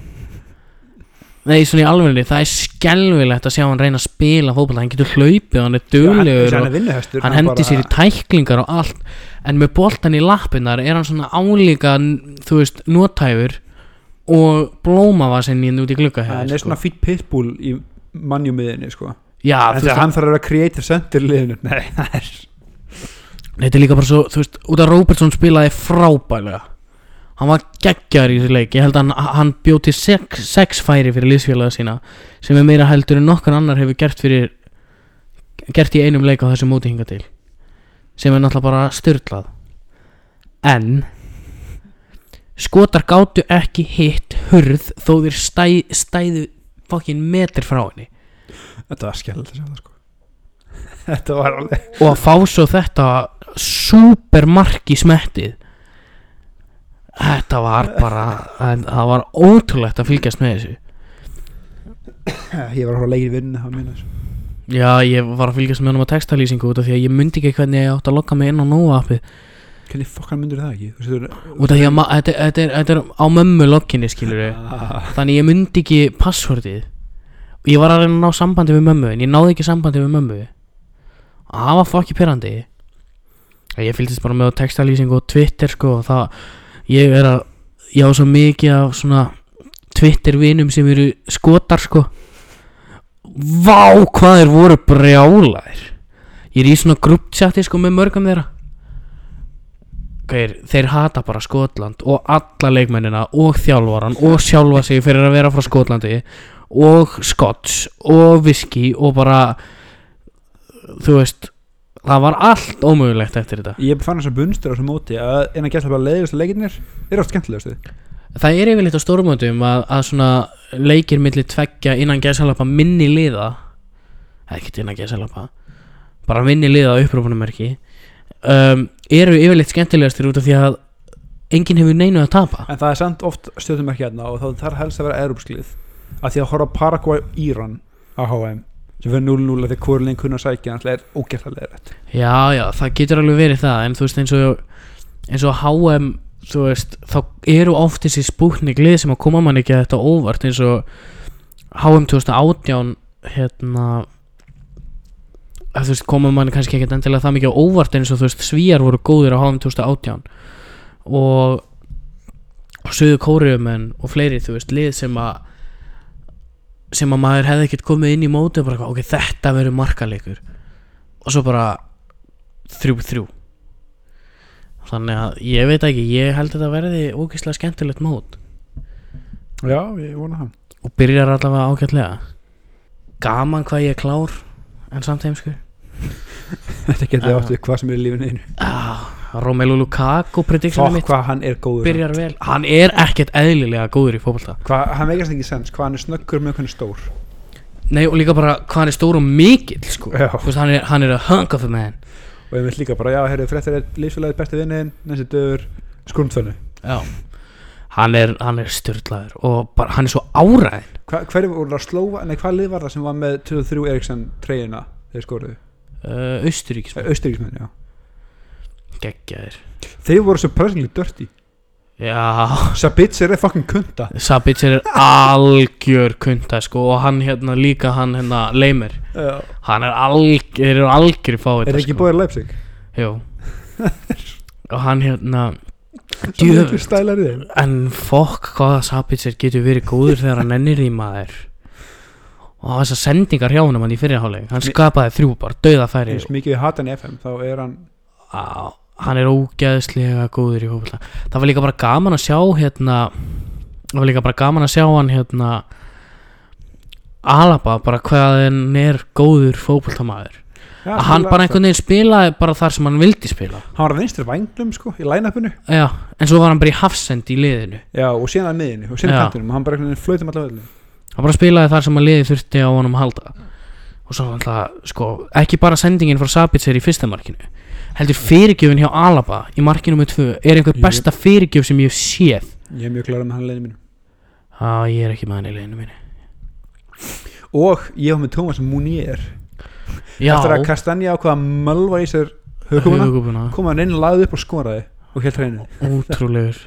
nei, svona í alvegni það er skelvilegt að sjá hann reyna að spila fótbolta. Hann getur hlaupið, hann er Já, hann, hann hann hendi sér í tæklingar og allt. En með boltan í lappinnar er hann svona álíka þú veist, notæfur og blómavasinn út í glugga hann er svona fýtt pitbull í mannjumiðinni sko. en þú þegar hann þarf að vera creative center liðinu *laughs* nei, það er þetta er líka bara svo þú veist, út af Robertson spilaði frábælega hann var geggjar í þessu leik ég held að hann, hann bjóð til sex, sex færi fyrir liðsfélaga sína sem er meira heldur en nokkur annar hefur gert fyrir gert í einum leik á þessu móti hinga til sem er náttúrulega bara styrlað en skotar gátu ekki hitt hurð þó þeir stæ, stæðu fokkin metr frá henni. Þetta var skell sko. *laughs* Þetta var alveg og að fá svo þetta supermark í smettið þetta var bara það var ótrúlegt að fylgjast með þessu. Ég var að að leikir vinnu já ég var að fylgjast með hann á textalýsingu út af því að ég myndi ekki hvernig ég átt að lokka mig inn á Nova appið hvernig fokkan myndur það ekki? Veist, út af því að þetta, þetta, er, þetta er á mömmu lokkinni skilur ah, þannig ég myndi ekki passvörðið ég var að reyna að ná sambandi við mömmu en ég náði ekki sambandi við mömmu. Það var fokki pyrrandi ég fylgist bara með textalýsingu og Twitter sko og það ég er að ég á svo mikið af svona Twitter vinum sem eru skotar sko. Vá hvað þeir voru brjálæðir ég er í svona gruppchati sko með mörgum þeirra. Þeir, þeir hata bara Skotland og alla leikmennina og þjálfaran og sjálfa sig fyrir að vera frá Skotlandi og Scots og whisky og bara þú veist það var allt ómögulegt eftir þetta. Ég fann þess að bunstur á þessu móti að eina gæst að bara leiðist leikirnir er átt skemmtilegustu. Það er yfirleitt á stórmöndum að, að svona leikir milli tveggja innan gæsalapa minni liða ekkert innan gæsalapa bara minni liða upprófunumerki um, eru yfirleitt skemmtilegastir út af því að enginn hefur neinu að tapa. En það er samt oft stjórnumerki hérna og það þarf helst að vera erupsklið að því að horfa á Paraguay Íran á HM sem fyrir 0-0 að því að hvorlein kunna að sækja þannig er ógættarlega rétt Já, já, það getur alveg verið það en þú veist eins og eins og HM, þú veist þá eru oft þessi spúknik lið sem að koma mann ekki að þetta óvart eins og HM 2018 hérna að þú veist koma mann kannski ekkert endilega það mikið óvart eins og þú veist svíjar voru góðir á HM 2018 og söðu kóriumenn og fleiri þú veist lið sem að sem að maður hefði ekkert komið inn í móti og bara ok, þetta verður markaleikur. Og svo bara þrjú þrjú þannig að ég veit ekki, ég held að þetta verði ógeðslega skemmtilegt mót. Já, ég vona það. Og byrjar allavega ágætlega. Gaman hvað ég er klár en samt heimskur. *laughs* Þetta getur Ah. átt við hvað sem er í lífinu einu. Ah, Romelu Lukaku predictionum fokk mitt hvað hann er góður. byrjar vel. Hann er ekkert eðlilega góður í fótbolta. Hvað, hann veikast ekki sens, hvað hann er snöggur með hvernig stór? Nei og líka bara hvað hann er stór og mikill sko. Veist, hann, er, hann er a hunk of a man og ég vil líka bara, já, herru, fréttir er lífsfélagið besti vinniðin, næstu döður skrumtfönnu já. Hann er, hann er styrlaður og bara, hann er svo áræðin Hva, hverju voru að slóa, nei hvað lið var það sem var með 23 Eriksson treyjuna þeir skoruðu, uh, Austuríkis austuríkismenn, já geggjaðir. Þeir voru surprisingly dirty. Já. Sabitzer er fucking kunta. Sabitzer er algjör kunta sko og hann hérna líka hann hérna Leimer. Já. hann er algjör, eru algjör fáið er ekki bóðið Leipzig? Jú. *laughs* Og hann hérna þeim. En fokk hvað Sabitzer getur verið góður þegar hann ennir í maður. Og þessar sendingar hjá honum hann í fyrirháleik hann skapaði þrjú bara, dauða færi mikið við hatan FM þá er hann á, hann er ógeðslega góður í fótbolta. Það var líka bara gaman að sjá hérna það var líka bara gaman að sjá hann hérna Alaba bara hvað hann er góður já, að hann bara einhvern veginn spilaði bara þar sem hann vildi spila. Hann var að vinstri vænglum sko í line-upinu. Já, en svo var hann bara í hafsend í liðinu. Já og síðan að miðinu og síðan kantinum hann bara einhvern veginn flautum allavega hann bara spilaði þar sem að liði þurfti á honum halda. Og svo alltaf, sko, ekki bara sendingin frá Sabitzer í fyrsta markinu heldur fyrirgjöfin hjá Alaba í markinu með tvö er einhver besta fyrirgjöf sem ég hef séð. Ég er mjög klarað með hann leiðinu mínu. Já, ég er ekki með hann í leginu minni og ég var með Thomas Munier. Já, eftir að Kastanja ákvaða að mölva í sér hugumuna hugubuna kom hann inn, lagði upp og skoraði og helt hreinu. Ótrúlegur.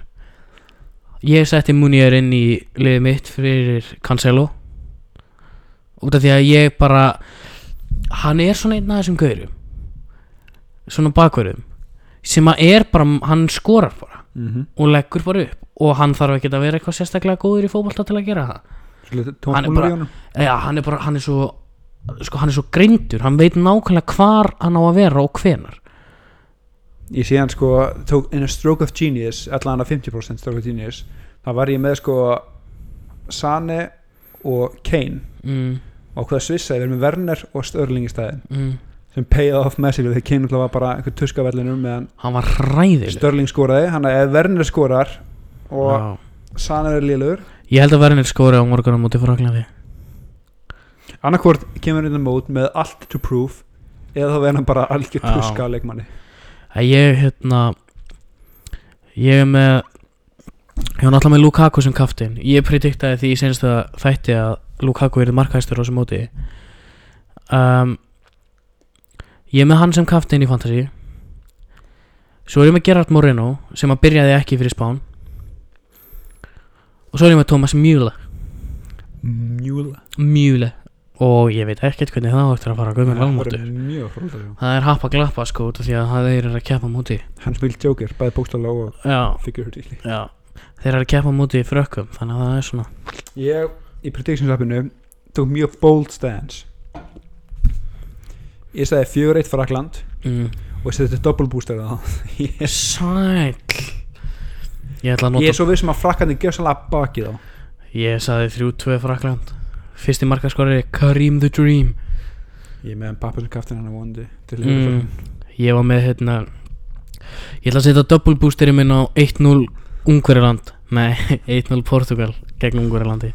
Ég setti Munier inn í liðið mitt fyrir Cancelo. Út af því að ég bara hann er svona einn af þessum gaurum svona bakverðum sem að er bara, hann skorar bara. Mm -hmm. og leggur bara upp. Og hann þarf ekki að vera eitthvað sérstaklega góður í fótbolta til að gera það. Hann er bara- Já, hann er bara, hann er svo sko hann er svo greindur. Hann veit nákvæmlega hvar hann á að vera og hvenar ég sé hann sko tók in a stroke of genius allan að 50% stroke of genius. Það var ég með sko Sane og Kane. Mm, og hvað svissaði verið með Werner og Störling í staðin mm. Sem paid off massively Kane náttúrulega var bara einhver tuskavellinum meðan hann var hræðileg Störling skoraði. Hann ef Werner skorar og Já. Sane er liðlegur ég held að verðinir skóri á morgun á móti Fraklandi annarkvort kemur inn á mót með allt to prove eða þá verður hann bara algjör tuska leikmanni. Að ég hérna ég er með ég var náttúrulega með Lukaku sem kaftin ég prediktaði því í senstu þætti að Lukaku er markæstur á þessu móti. Um, ég er með hann sem kaftin í Fantasí svo er ég með Gerard Moreno sem að byrjaði ekki fyrir Spán. Og svo er ég með Thomas Mühle Mjúla Mühle og ég veit ekkert hvernig það áttur að fara að guðminn valmótur það er happa glappa sko því að það er að keppa á móti. Hann spil Joker, bæði bókstala og figuratively Já, þeir eru að keppa á móti í frökkum Þannig að það er svona. Ég í predictions appinu tók mjög bold stance ég sagði fjögur eitt Frakland. Mm. og ég sagði þetta double booster *laughs* ég, Sæll. Ég ætla að ég er svo vissum að Fraklandi gjör sannlega bakið á. Ég sagði þrjú tvö Frakland. Fyrsti markaskorari Karim the Dream. Ég er með pappa sem kaftin hann að vonandi til mm. Ég var með hérna Ég ætla að setja double boosteri minn á 1-0 Ungverjaland. Nei, *laughs* 1-0 Portugal gegn Ungverjalandi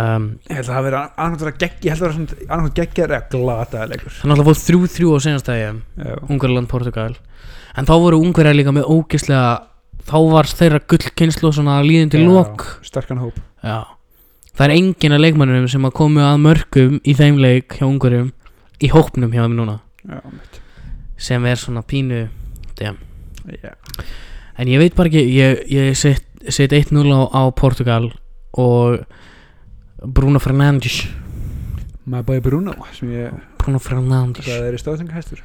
um, ég held að það vera annarkvæmt gegg ég held að það vera annarkvæmt geggjar eða leikur Það náttúrulega fóð 3-3 á senastæði Já. Ungverjaland Portugal. En þá voru Ungverjar líka með ógislega Þá var þeirra gullkynslu svona líðindi Já, lok. sterkan hóp. Já. Það er enginn af leikmannum sem að komu að mörgum í þeim leik hjá Ungverjum í hópnum hjá þeim núna. Já, sem er svona pínu. Já. en ég veit bara ekki ég, ég set, set 1-0 á, á Portugal og Bruno Fernandes. My boy Bruno ég Bruno Fernandes. Það er stóðtingahæstur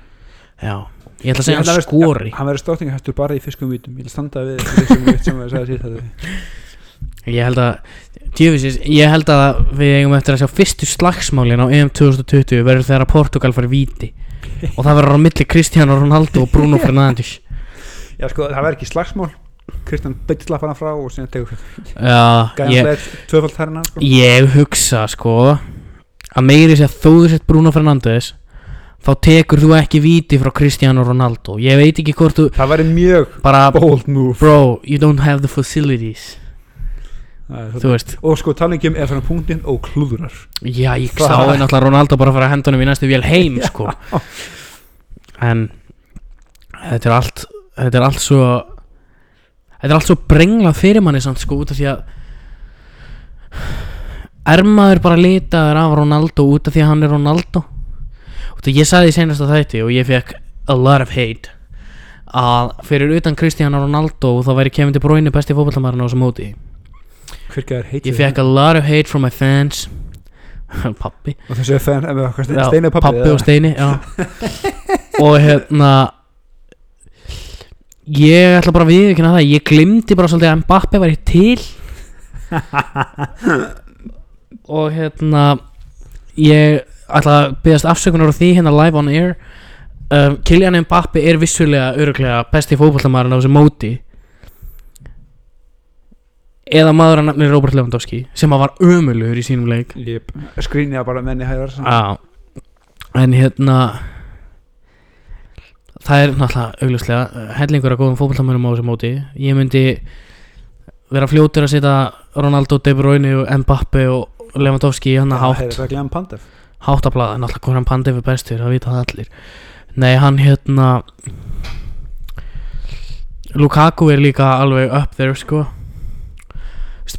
Já, ég ætla að segja hann skori hann verður stóðtingahæstur bara í fiskum vítum. Ég vil standa við Ég held að djöfisins, ég held að við eigum eftir að sjá fyrstu slagsmálin á EM 2020 verður þegar að Portugal fari víti. Og það verður á milli Cristiano Ronaldo og Bruno *laughs* Fernandes. Já sko það verður ekki slagsmál Kristján beitt slappana frá og síðan tegur gæðanlega tvöfald þærna sko. ég hugsa sko að meiri sé að þú sett Bruno Fernandes þá tekur þú ekki víti frá Cristiano Ronaldo. Ég veit ekki hvort þú það verður mjög bara bold move. Bro, you don't have the facilities. Er þú veist, og sko talingjum er fyrir punktinn og klúðrar. Já ég Það- sá alltaf Ronaldo bara fara að hendunum í næstu vél heim *laughs* sko. En þetta er allt þetta er allt svo þetta er allt svo brenglað fyrir manni samt sko út af því að er maður bara litaður af Ronaldo út af því að hann er Ronaldo? Út af ég sagði í senast að þætti og ég fekk a lot of hate að fyrir utan Cristiano Ronaldo þá væri Kevin De Bruyne besti fótballtamarinn á þessu móti. Ég fekk a lot of hate from my fans. *laughs* Pappi og þessu er fenn Já, steinu pappi pappi og steini og *laughs* hérna ég ætla bara að viðkynna það ég glimti bara svolítið að Mbappe væri til. *laughs* Og hérna ég ætla að byggast afsökunar á því hérna live on air. Um, Kylian Mbappe er vissulega öruglega besti fótballtamarinn á þessu móti. Eða maður að nafni Robert Lewandowski sem að var ömulugur í sínum leik. Jep. skrýnja bara menni hæðar Já. En hérna Það er náttúrulega augljóslega uh, hellingur að góðum fótballtamönnum á þessu móti. Ég myndi vera fljótur að setja Ronaldo, De Bruyne og Mbappe og Lewandowski í hann að hátt. er glæðan pandef Háttablað, náttúrulega hann Pandev er bestur það vita það allir. Nei, hann hérna Lukaku er líka alveg up there sko.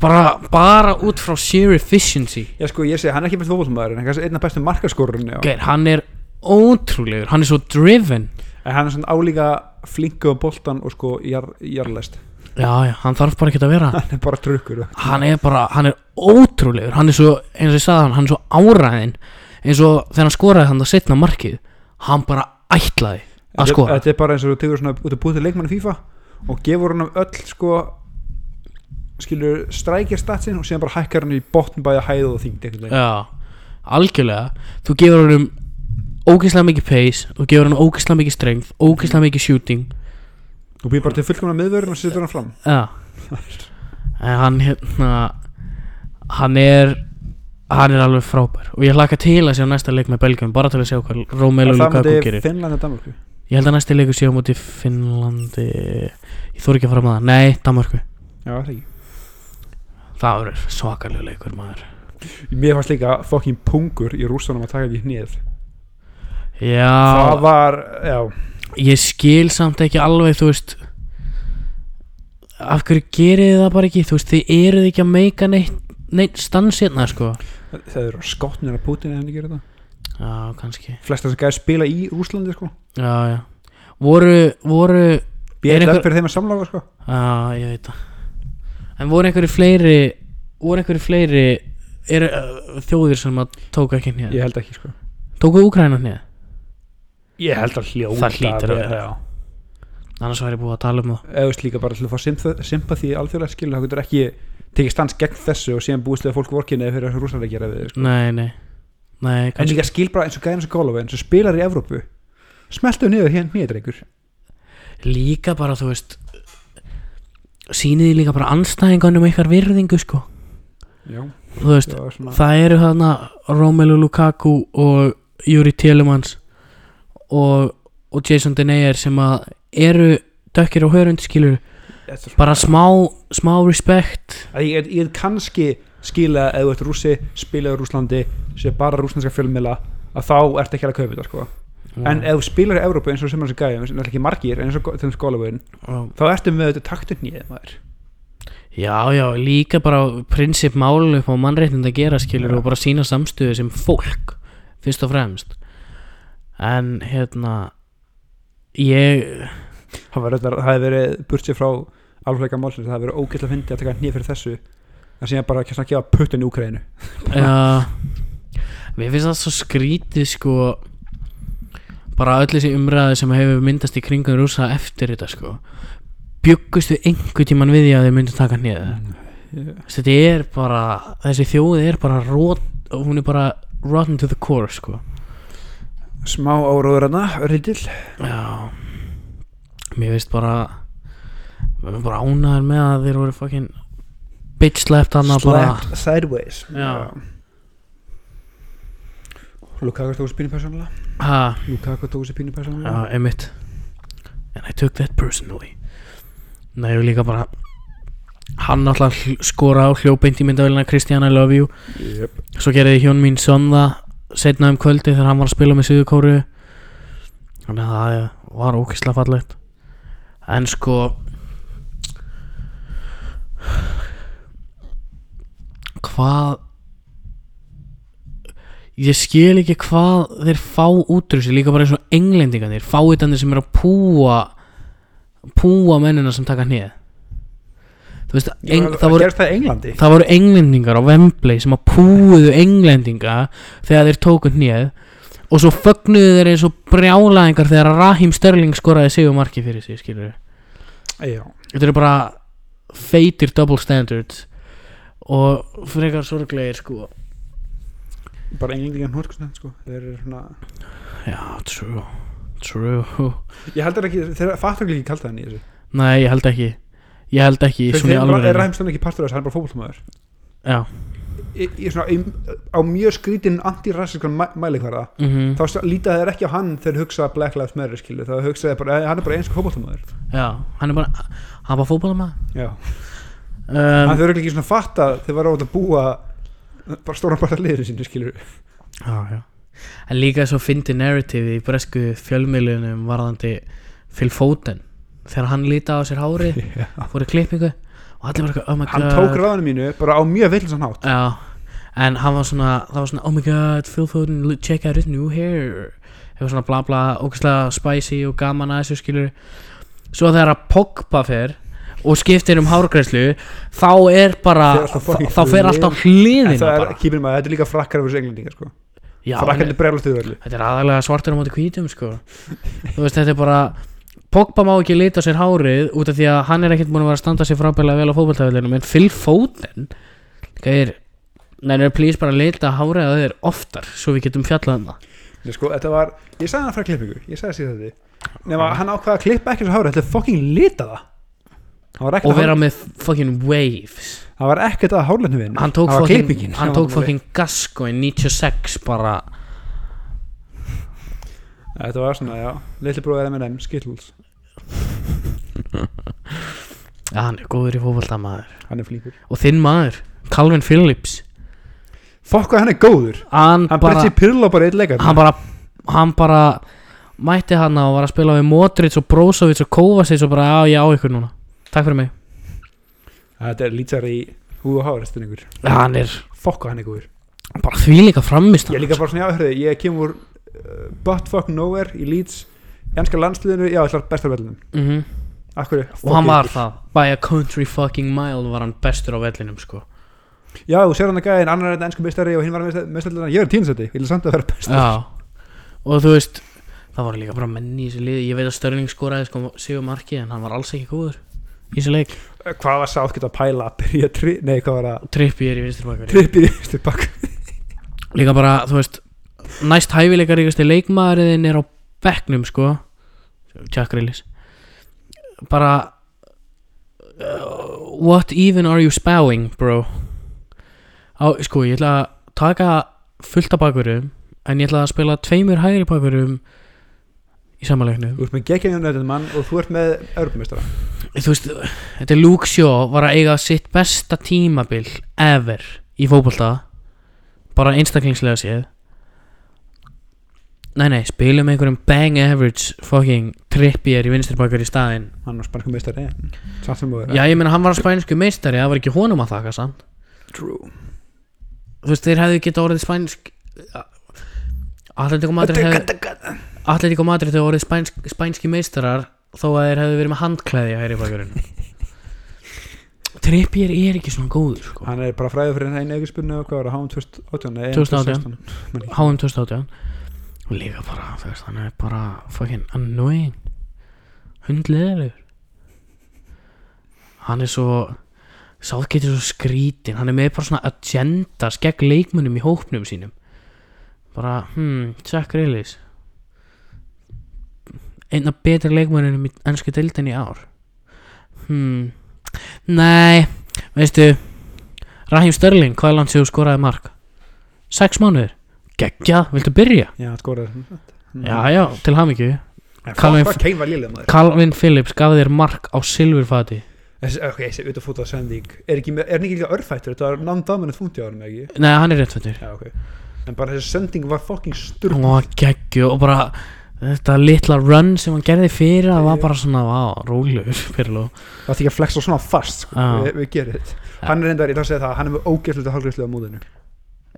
Bara, bara út frá sheer efficiency. Já sko ég segi hann er ekki best fótballmaður en kannski einna bestu markaskorurinn okay, hann er ótrúlegur, hann er svo driven en hann er svona álíka flinku á boltan og sko jar, jarlæst Já, já, hann þarf bara ekki að vera. *laughs* Hann er bara trukkur Hann er bara, hann er ótrúlegur. Hann er svo, eins og ég sagði hann, hann er svo áræðin eins og þegar hann skoraði hann að setna markið Hann bara ætlaði að skora. þetta er bara eins og þú tegur svona út að búið til leikmann í FIFA og gefur hann öll sko skilur strækja statsin og síðan bara hækkar hann í botn bæði hæð og. Já, algjörlega. Þú gefur honum ógeðslega mikið pace þú gefur honum ógeðslega mikið strength ógeðslega mikið shooting. Þú býr bara til fullkomna miðvörun og setur hann fram. Já. En hann hérna Hann er Hann er alveg frábær. Og ég hlaka til að sjá næsta leik með Belgium Bara til að sjá hvað Romelu Lukaku gerir. Finnland og Danmarku Ég held að næsti leikur sé á móti Finnlandi. Ég þór ekki að fara með það. Nei, Danmarku Já, það ekki? Það verður svakalega leikur maður. Mér fannst líka fokkin pungur í rússanum að taka ekki hnið Já. Það var, já. Ég skil samt ekki alveg Þú veist Af hverju gerið þið það bara ekki? Þú veist, þið eruð ekki að meika neitt Neitt stans hérna sko. Það eru skotnir að Putin ef henni gerir það. Já, kannski. Flesta sem gæði spila í Rúslandi sko. Já, já. Voru, voru Ég Er er einhver- fyrir þeim að samlaga sko. Já, ég veit það. En voru einhverju fleiri Voru einhverju fleiri er, uh, Þjóðir sem að tóku ekki hnið Ég held ekki sko. Tóku Úkræna hnið Ég held að hljóta Það hlýtur að vera. Já Annars væri búið að tala um það. Eða þú veist líka bara til að fá sympathy- sympathy alþjóðlega skilu, það getur ekki tekið stans gegn þessu og síðan búist við að fólk vorkinni eða fyrir að rússalega gera við sko. Nei, nei. Nei, en líka skil bara eins og gæðin eins og Golovin sem spilar í Evrópu smeltu niður hérna nýja drengur. Líka bara, þú veist Sýniði líka bara anstæðingunum ykkar virðingu, sko. Já, Þú veist, var svona það eru þarna Romelu Lukaku og Juri Telemans og, og Jason Denayer sem að eru dökkir og hörund skilur bara smá, smá respect að ég, ég, ég kannski skila eða þú ert rússi, spilaður Rúslandi sé bara rúslandska fjölmila að þá ert ekki að kaupa þetta sko. En ef spilar í Evrópu eins og sem er gæðum sem er ekki margir eins og til þess Golovin þá ertu með þetta taktur nýð maður. Já, já, líka bara prinsip málu á mannréttind að gera skilur Já. og bara sína samstöðu sem fólk fyrst og fremst en hérna ég það hefði verið burtsið frá alveg málsins, það hefði verið ógæslega að fyndi að taka nýð fyrir þessu en síðan bara ekki að gefa puttin í Úkræðinu Já. Mér finnst það svo skrítið sko bara öll þessi umræði sem hefur myndast í kringum rúsa eftir þetta sko. Bjöggustu einhver tíman við því að þeir myndu taka nýða Ég- þetta er bara, þessi þjóð er bara rot, hún er bara rotten to the core sko smá áróður hana, reyndil Já. Mér finnst bara Mér finnst bara ánæður með að þeir voru fucking bitch hann bara. Slapped sideways. Já. Lukaku tók þessi pínu persónulega. Ha, Lukaku tók þessi pínu persónulega. Já, einmitt. And I took that personally. Nei, og líka bara Hann alltaf skora á hljópeint í myndavélina Christian I love you. Yep. Svo gerði hjón mín son það Setna um kvöldi þegar hann var að spila með Suðurkóru Þannig að það var ókislega fallegt. En sko Hvað Ég skil ekki hvað þeir fá út úr þessu Líka bara eins og englendingarnir Fáitandir sem er að púa Púa mennina sem taka hnið veist, eng, það, það voru það það voru englendingar á Wembley sem að púuðu englendinga þegar þeir tóku hnið og svo fögnuðu þeir eins og brjálæðingar þegar Raheem Sterling skoraði sigur marki fyrir sig skilur já, þetta eru bara feitir double standards og frekar sorglegir sko. Bara englendingar hnórkustend sko. þeir eru svona já, true true. Ég held ekki, þeir fattar ekki kallt það þessu. Nei, ég held ekki ég held ekki bara- er Ræmsson ekki partur af þessu, hann er bara fótboltamæður já. Í, í svona, í, á mjög skrítin anti-rassiskan mælikvarða mhm. þá st- líta þeir ekki á hann þegar þeir hugsa Black Lives Matter skilu, þá hugsa þeir bara, eh, hann er bara eins og fótboltamæður já, hann er bara fótballamaður já, um, þau eru ekki svona fatta þeir var á að búa bara stóran bara liður sínu skilur. Já, já. En líka svo fyndi narrative í bresku fjölmiðlunum varðandi Foden þegar hann líta á sér hári *laughs* fór í klippingu og allir var eitthvað, oh my god. hann tók ráðinu mínu bara á mjög villinsan hátt. Já, en hann var svona það var svona, oh my god, Phil Foden check out his new hair. Hefur svona bla bla, ógæslega spicy og gaman að þessu skilur svo þegar að Pogba fer og skiptir um hárgræslu þá er bara, þá fer alltaf hliðina bara. þetta er líka frakkar af þessu englendingar sko. Já, frakkar en- er breyla stuðu öllu. Þetta er aðalega svartur á móti hvítum sko. Þú veist þetta er bara Pogba má ekki lita sér hárið út af því að hann er ekkert búin að vera að standa sér frábælega vel á fótballtafellinu en Phil Foden er Nei, nei, please bara leita hárið að þér oftar Svo við getum fjallað um það. Nei, sko, þetta var, ég sagði hann frá klippingu ég sagði síðan þetta nema hann ákvaða að klippa ekki þessu hári þetta er fucking litaða Og vera að, með fucking waves. Það var ekkert að hárlefnu við. Hann tók fucking, hann tók fucking gasko í 96 bara. Þetta var svona, já, litli bróðir M&M Skittles, Já, hann er góður í fótbolta maður. Hann er flýpur Og þinn maður, Calvin Phillips. Fokk hvað hann er góður. Hann hann bara breytti Pirlo bara eitt leikar Hann. Bara Hann bara Mætti hann og var að spila við Modric og Brozovic og Kovacic og bara Já, ég á ykkur núna. Takk fyrir mig. Þetta er lýtsar í húð og hár stunningur Já, hann er fokk hvað hann er góður. Bara því líka framist ég er líka bara svona, já, hörðu, ég kem úr uh, butt fuck nowhere í Leeds janska landsliðinu, já, ég ætlar bestar vellinum. Mm -hmm. hverju, Og hann var það. By a country fucking mile var hann bestur á vellinum sko. Já, þú sér hann að gæðin, annar er þetta ennsku mistari og hinn var mestarlega, ég er tínsætti ég vil samt að vera bestar Já. Og þú veist Það voru líka bara menn í þessu liði. Ég veit að Störling skoraði sko Sigur marki En hann var alls ekki góður Í þessu leik. Hvað var sátt geta að pæla að byrja tri, nei, hvað var það, Trippi er í vinstri bakari trippið í stu bakk Líka bara, þú veist Næst hæfileikar ríkasti leikmaðurinn er á bekknum sko. Jack Grealis Bara uh, What even are you spouing bro? Á, Sko, ég ætla að taka fullt af bakurum En ég ætla að spila tveimur hægri bakurum Í samanleiknum þú ert með geggjaðan þetta mann og þú ert með örgumistara Þú veist, þetta er Luke Shaw Var að eiga sitt besta tímabil Ever Í fótbolta. Bara einstaklingslega séð Nei, nei, spilum einhverjum bang average fucking trippier í vinstirbakar í staðinn. Hann var spansku mistari samt sem þú Já, ég meina hann var spænsku meistari, það var ekki honum að þakka samt. True. Þú veist, þeir hefðu geta orðið spænsk Atletico Madrid hefðu Atletico Madrid hefðu orðið spænsk, spænski meistarar þó að þeir hefðu verið með handklæði að hægri bakurinn *laughs* Trippier er ekki svona góður sko. hann er bara fræður fyrir einu auðvitspunni og hvað var það, háum 2018 nei, 2018. 2016. HM 2018 og líka bara, þú veist, hann er bara fucking annoying. Hundleðilegur hann er svo Southgate er svo skrítin. Hann er með bara svona agenda skegg leikmunum í hópnum sínum. Bara, hmm, Jack Grealis einn af betri leikmunum í ennsku deildin í ár. Hmm. Nei, veistu Raheem Sterling, hvað er langt sem skoraði mark? sex mánuður geggjað, viltu byrja? já, hann skoraði já, já, til hamingju. En Calvin- Calvin Phillips gaf þér mark á silfurfati. Ok, þessi auðvitað fótað er, ekki, með- er hann ekki líka örfættur, þetta var non-dominant fúnti árum ekki? Nei, hann er réttfættur. Já, ok, en bara þessi sending var fucking sturg hún var geggju og bara þetta litla run sem hann gerði fyrir það var bara svona, vá, rólegur það er ekki að flexa svona fast sko, Já. við, við gerum þetta. Hann er reyndar, ég þarf að segja það, hann er með ógeðsluta hálfgreðslu á móðinu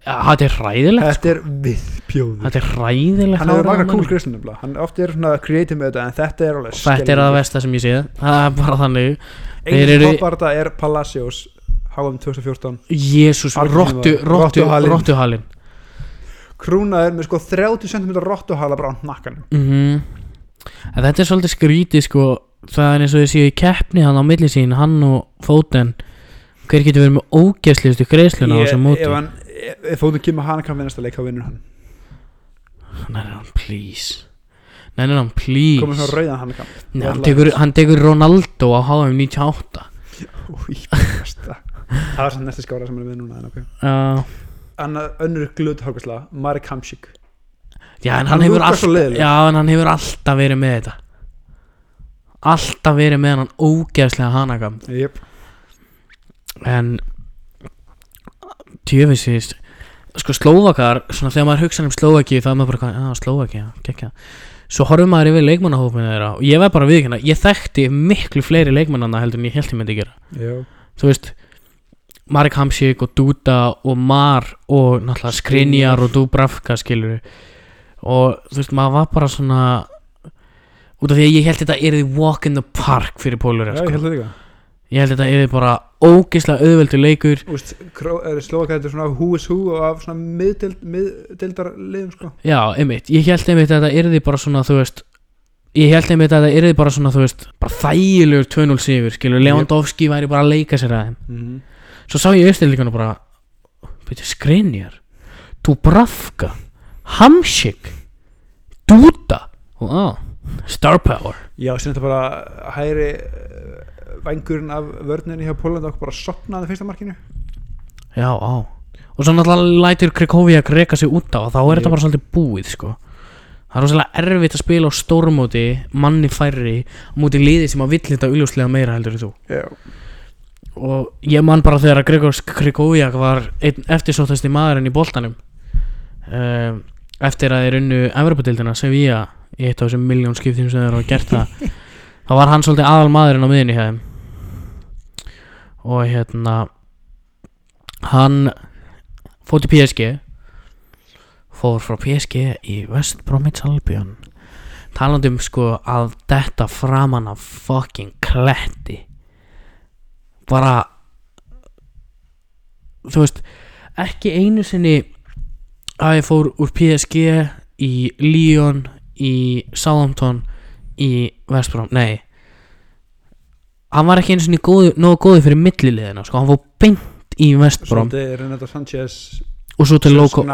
ja, þetta er hræðilegt sko. þetta er viðpjóður þetta er hræðilegt hann hefur marga cool greiðslu nefnilega. Hann ofti er svona creative með þetta en þetta er alveg þetta er það versta sem ég séð það er bara þannig. Sem eru- toppar þetta er Palacios HM 2014 jésús, rottuhalinn. rottuhalinn. Krúnaður með sko 30 cm rottuhala bara á nakkanum. Mhm. En þetta er svolítið skrítið sko. Það er eins og þið séu í keppni hann á milli sín Hann og Fóten Hver getur verið með ógeðsliðustu greiðsluna á þessum móti ef fótum kemur hann kann vinnast að leika þá vinnur hann. Nei, nei, hann, please. Nei, nei, hann, please. Komið svona rauðan hann kann Nei, hann, tekur, hann tekur Ronaldo á HM 98 Új, besta. það var samt næstu skára sem er með núna en ok. Já, annað önnur glut hálfgræsla Marek Hamsik já en Hann hann, hefur lúkkar svo alltaf leiðilegur. Já, en hann hefur alltaf verið með þetta. Alltaf verið með hann ógeðslega hanagam yep. En Tjöfisist Sko Slóvakar, svona þegar maður hugsa um Slóvaki þá er maður bara, já Slóvaki, já, gekkja Svo horfum maður yfir leikmannahópinu þeirra og ég var bara viðkynna, ég þekkti miklu fleiri leikmannana heldur en ég held ég myndi gera. Já. Þú veist Marek Hamsik og Duda og Mar og náttúrulega Skrinjar og Dubravka skilur og þú veist, maður var bara svona út af því að ég held þetta er walk in the park fyrir Pólur Já, ég sko. held það líka ég held þetta er bara ógislega auðveldur leikur. Úst, Slovaka þetta er svona who is who og af svona miðdeild- miðdeildar liðum sko? Já, einmitt, ég held einmitt að þetta yrði bara svona, þú veist Ég held einmitt að þetta yrði bara svona, þú veist Bara þægilegur 2-0 sigur, skilur. Lewandowski væri bara að leika sér að þeim. Mm -hmm. Svo sá ég auðstilíkanu bara Byrju, Skrinjar Dubravka Hamsik Duda á Star Power. Já, sem þetta bara hægri vængurinn af vörninni hjá Pólanda okkur bara sopnaði fyrsta markinu. Já, á. Og svo náttúrulega lætur Krekoviak reka sig út á og þá er þetta bara svolítið búið sko. Það er rosalega erfitt að spila á stórmóti manni færri á móti liði sem að vill þetta augljóslega meira heldur þú. Já, og ég man bara þegar að Gregor Krikoviak var einn eftirsóttasti maðurinn í boltanum um, eftir að þeir unnu Evropadildina Sevilla í eitt af þessum miljón skiptum sem þeir hafa gert það *laughs* þá var hann svolítið aðal maðurinn á miðinni hjá þeim og hérna hann fór til PSG fór frá PSG í West Bromwich Albion. Talandi um sko að detta framan af fucking kletti. Bara þú veist ekki einu sinni að ég fór úr PSG í Lyon í Southampton í West Brom, nei hann var ekki einu sinni góðu, nógu góði fyrir milliliðina, sko, hann fór beint í svolítið Renato Sanchez og svo til Loco,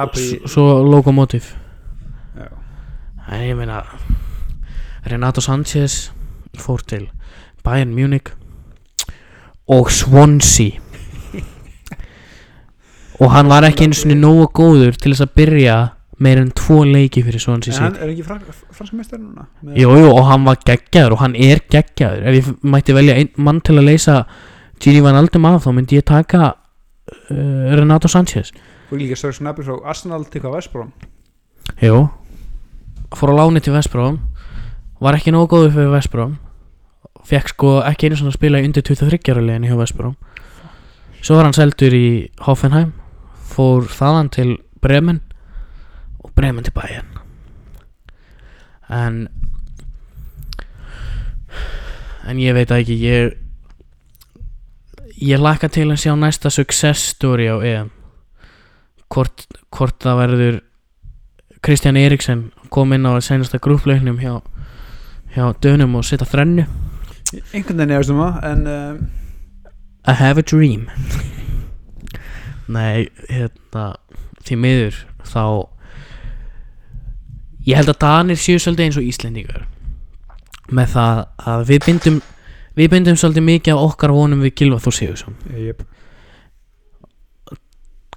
Já, en ég meina Renato Sanchez fór til Bayern Munich og Swansea. *laughs* Og hann var ekki einu sinni nógu góður til þess að byrja meir en tvo leiki fyrir Swansea en hann City er ekki fransk, franska mestar núna? Með- Jú, jú, og hann var geggjaður og hann er geggjaður. Ef ég mætti velja einn mann til að leysa Gini Van Aldum af þá myndi ég taka uh, Renato Sanchez. Og líka Sörg Snabbi frá Arsenal til hvað Vestbróm Jú. Fór á láni til Vestbrom Var ekki nógu góður fyrir Vestbrom Fekk sko ekki einu svona spila í undir 23 ára liðin hjá Vestbrom Svo var hann seldur í Hoffenheim. Fór þaðan til Bremen Og Bremen til Bayern En En ég veit ekki Ég Ég laka til að sjá næsta success story á EM. Hvort, hvort það verður Kristján Eriksen kom inn á senasta grúpleiknum hjá, hjá Dönum og setja þrennu. Einhvern veginn efast um það en um, I have a dream. Nei, hérna því miður þá ég held að Danir séu svolítið eins og Íslendingar með það að við bindum við bindum svolítið mikið af okkar vonum við Gilva Þór Sigursson yep.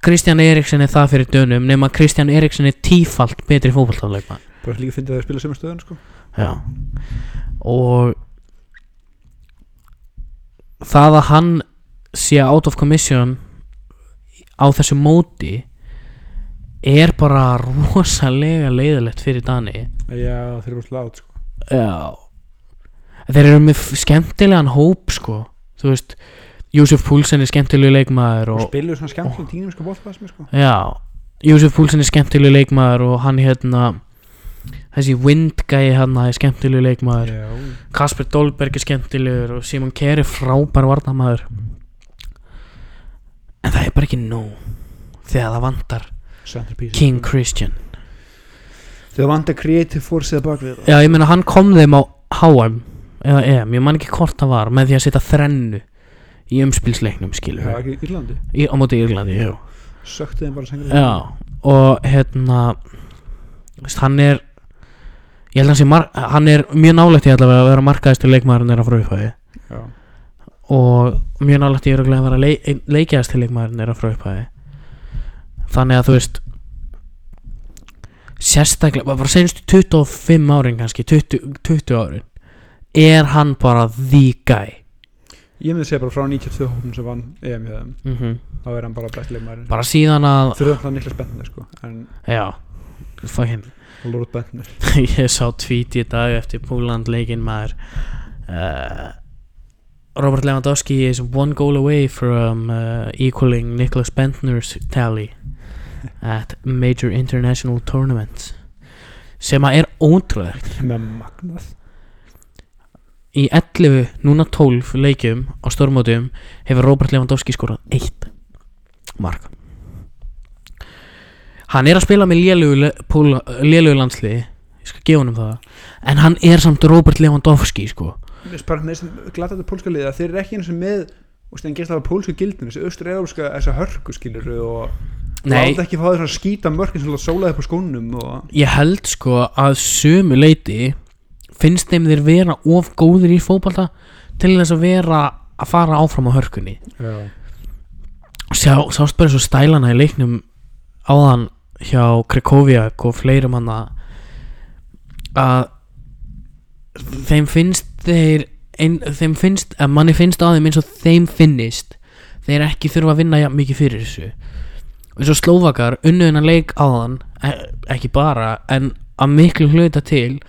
Kristján Eriksen er það fyrir Dönum nema Kristján Eriksen er tífalt betri fótballtáleikmann bara líka fyndið að spila sömu stöðun sko. Já Og Það að hann sé out of commission á þessu móti er bara rosalega leiðilegt fyrir Dani. Já þeir eru úrslega átt sko. Já. Þeir eru með skemmtilegan hóp sko. Þú veist Júsef Púlsen er skemmtilegu leikmaður og og, spiluðu svona skemmtum tínum sko bóttfæðsmi sko. Já. Júsef Púlsen er skemmtilegu leikmaður og hann hérna þessi Windgæi hann er skemmtilegu leikmaður. Já. Kasper Dolberg er skemmtilegur og Simon Kerr er frábær varnamaður en það er bara ekki nóg þegar það centerpiece King Christian. Þau vantar creative force eða bakvið. Já, ég meina hann kom þeim á HM eða EM, ég man ekki hvort það var með því að setja þrennu í umspilsleiknum skilur já ekki Írlandi. Í, á móti Írlandi, já. Söktu þeim bara sengur Já, og hérna veist, hann er ég held að hann sé hann er mjög nálægt í allavega að vera markaðistur leikmaðurinn er að frá já. Og mjög nálægt í örugglega að vera leik, leikjast til leikmaðurinn er að frá upphæði þannig að þú veist sérstaklega bara senstu 25 árin kannski 20, 20 árin er hann bara the guy? Ég myndi segja bara frá 92 hópum sem vann EM hjá þeim mm þá er hann bara bestileg maður bara síðan að þurfum það Niklas Bentner sko en já, fucking Lord Bentner. *laughs* Ég sá tweet í dag eftir Púland leikinn maður. Uh, Robert Lewandowski is one goal away from uh, equaling Nicholas Bentner's tally at major international tournaments sem að er ótrúlegt. Með magnað. Í 11, núna 12 leikjum á stórmótum hefur Robert Lewandowski skorað eitt mark. Hann er að spila með lélugu, landsliði. Ég skal gefa honum það. En hann er samt Robert Lewandowski sko. Finnst bara með þessum glataðu pólska liða þeir eru ekki eins og með og stæðan gerst það á pólsku gildinu þessi austur-európska, þessa hörku skilur og láta ekki fá þess að skýta mörkin sem sólaði upp á skónum og ég held sko að sömu leiti finnst þeim þeir vera of góðir í fótbolta til þess að vera að fara áfram á hörkunni. Já, Sjá, sást bara svo stælana í leiknum áðan hjá Krekoviak og fleirum hann að þeim finnst þeir ein, þeim finnst, að manni finnst á þeim eins og þeim finnist. Þeir ekki þurfa að vinna mikið fyrir þessu. Eins og Slóvakar unnu hennar leik áðan e ekki bara en að miklu hluta til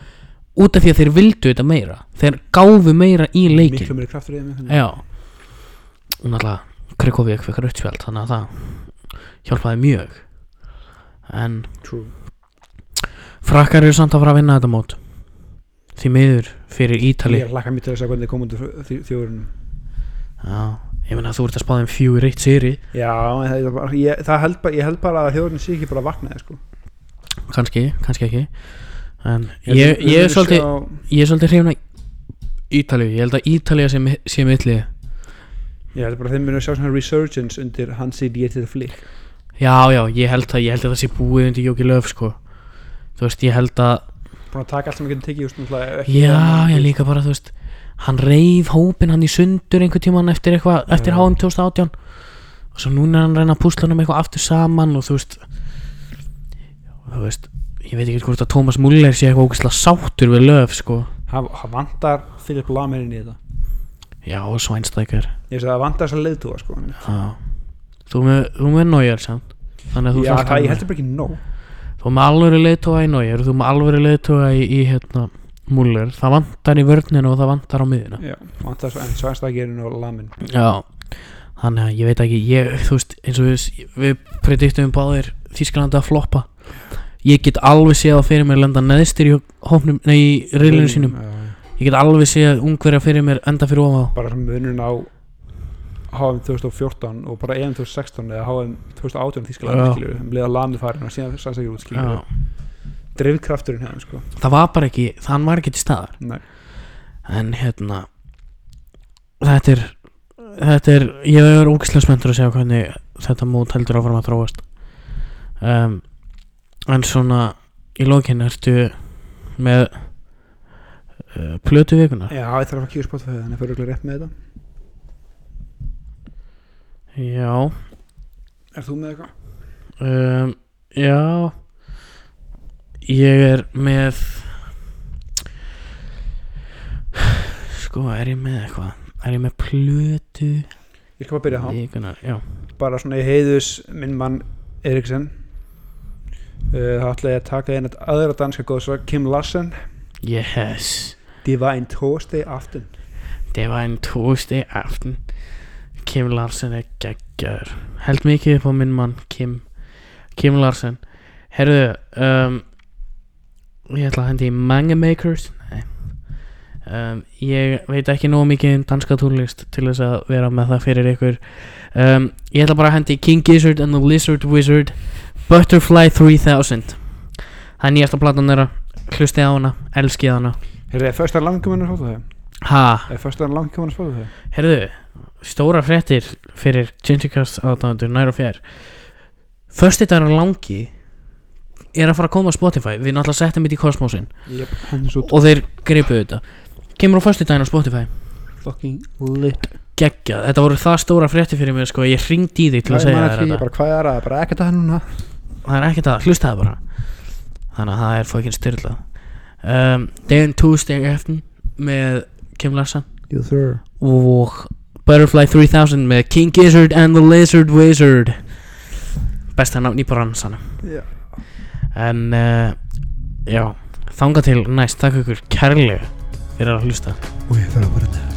út af því að þeir vildu þetta meira. Þeir gáfu meira í leikin miklu meiri kraftur í þeim Já. Og náttúrulega Krekovík fekk rauðsveld þannig að það hjálpaði mjög. En True. frakkar eru samt að fara að vinna þetta mót því miður fyrir Ítali. Ég hlakka mér til að hvernig koma út úr þjó- þjóðurinn Já, ég meina að þú ert að spáða um fjögur eitt sýri já, ég, það held bara, ég held bara að þjóðurinn sé ekki bara að vaknaði sko. kannski, kannski ekki. En ég, að- ég, er svolítið sjá- ég er svolítið hrifna Ítali, ég held að Ítali sé, mi- sé mittlið ég held bara að þeim munum sjá svona resurgence undir Hansi Dieter Flick. Já, já, ég held að, ég held að það sé búið undir Jóki Löf sko. Þú veist, ég held að búin að taka allt sem við getum tekið just, náttúrulega ekki- Já, ég líka bara, þú veist Hann reif hópin hann í sundur einhvern tímann eftir eitthvað, eftir. HM 2018 og svo núna er hann að reyna að púsla hann um eitthvað aftur saman og þú veist þú veist, ég veit ekki hvort að Thomas Muller sé eitthvað ógeðslega sáttur við löf, sko. Hann vantar Philip Lamer inn í þetta? Já, og Svænstækjar ég veist að það vantar þess að leiðtúa sko. Já. Þú með, með Neuer samt. Þannig að þú já, það, ég heldur bara ekki nóg Þú með alvöru leiðtóa í og þú með alvöru leiðtóa í, í hérna Muller Það vantar í vörninu og það vantar á miðuna já, vantar Svænstakirinn og Lamin Já Þannig að ég veit ekki ég, Þú veist eins og við, við prediktum báðir Þísklandi að floppa. Ég get alveg séð að fyrir mér lenda neðstir í hópnum, nei í reilinu sínum. Ég get alveg séð ungverja fyrir mér enda fyrir ofan á bara munurinn á HM 2014 og bara EM 2016 eða HM 2018 Já. Þískaland skilur um leið að Lamin farin og síðan Svænstakir út drifkrafturinn hefðum sko. Það var bara ekki, þann var ekki til staðar. Nei. En hérna Þetta er Þetta er, ég er ógislega spenntur að segja hvernig þetta mót heldur áfram að þróast. Um, En svona Í lokinn ertu Með uh, Plötu vikunar já, ég þarf að kíka spott þannig að fyrir rétt með þetta Já. Er þú með eitthvað? um, Já. Ég er með Sko, er ég með eitthvað? Er ég með plötu? Ég skal bara byrja þá vikunar Já. Bara svona í heiðus minn mann Eriksen. Uh, þá ætla ég að taka einn aðra danska góðsva Kim Larsen. Yes. Divine Tuesday Aften. Det var en torsdag aften Kim Larsen er geggjaður. Held mikið upp á minn mann Kim. Kim Larsen. Herðu um, Ég ætla að hendi í Manga Makers. Um, Ég veit ekki nóg mikið um danska tónlist Til þess að vera með það fyrir ykkur. Um, Ég ætla bara að hendi í King Gizzard and the Lizard Wizard Butterfly 3000 Það er nýjasta platan þeirra. Hlustið á hana, elskið hana. Herri, er fyrsta að spáta þau? Ha? Er fyrsta að spáta þau? Herðu, stóra fréttir fyrir Gingercast aðdæmandur nær og fjær. Fösti dagar langi er að fara að koma á Spotify. Við náttúrulega settum þetta í kosmosin út og þeir gripuðu þetta. Kemur á fösti daginn á Spotify. Fucking lit. Geggjað, þetta voru það stóra fréttir fyrir mig sko, ég ringdi í þig til að segja þér þetta. bara, Hvað er það? Bara ekkert að núna. Það er ekkert að, hlusta það bara. Þannig að það er fókin styrla um, Day Tuesday eftir með Kim Larsen. Yes og Butterfly 3000 með King Gizzard and the Lizard Wizard. Besta nafn í bransanum. Já. en uh, já, þanga til næst. Takk ykkur kærlega fyrir að hlusta. Og ég fer að bara þetta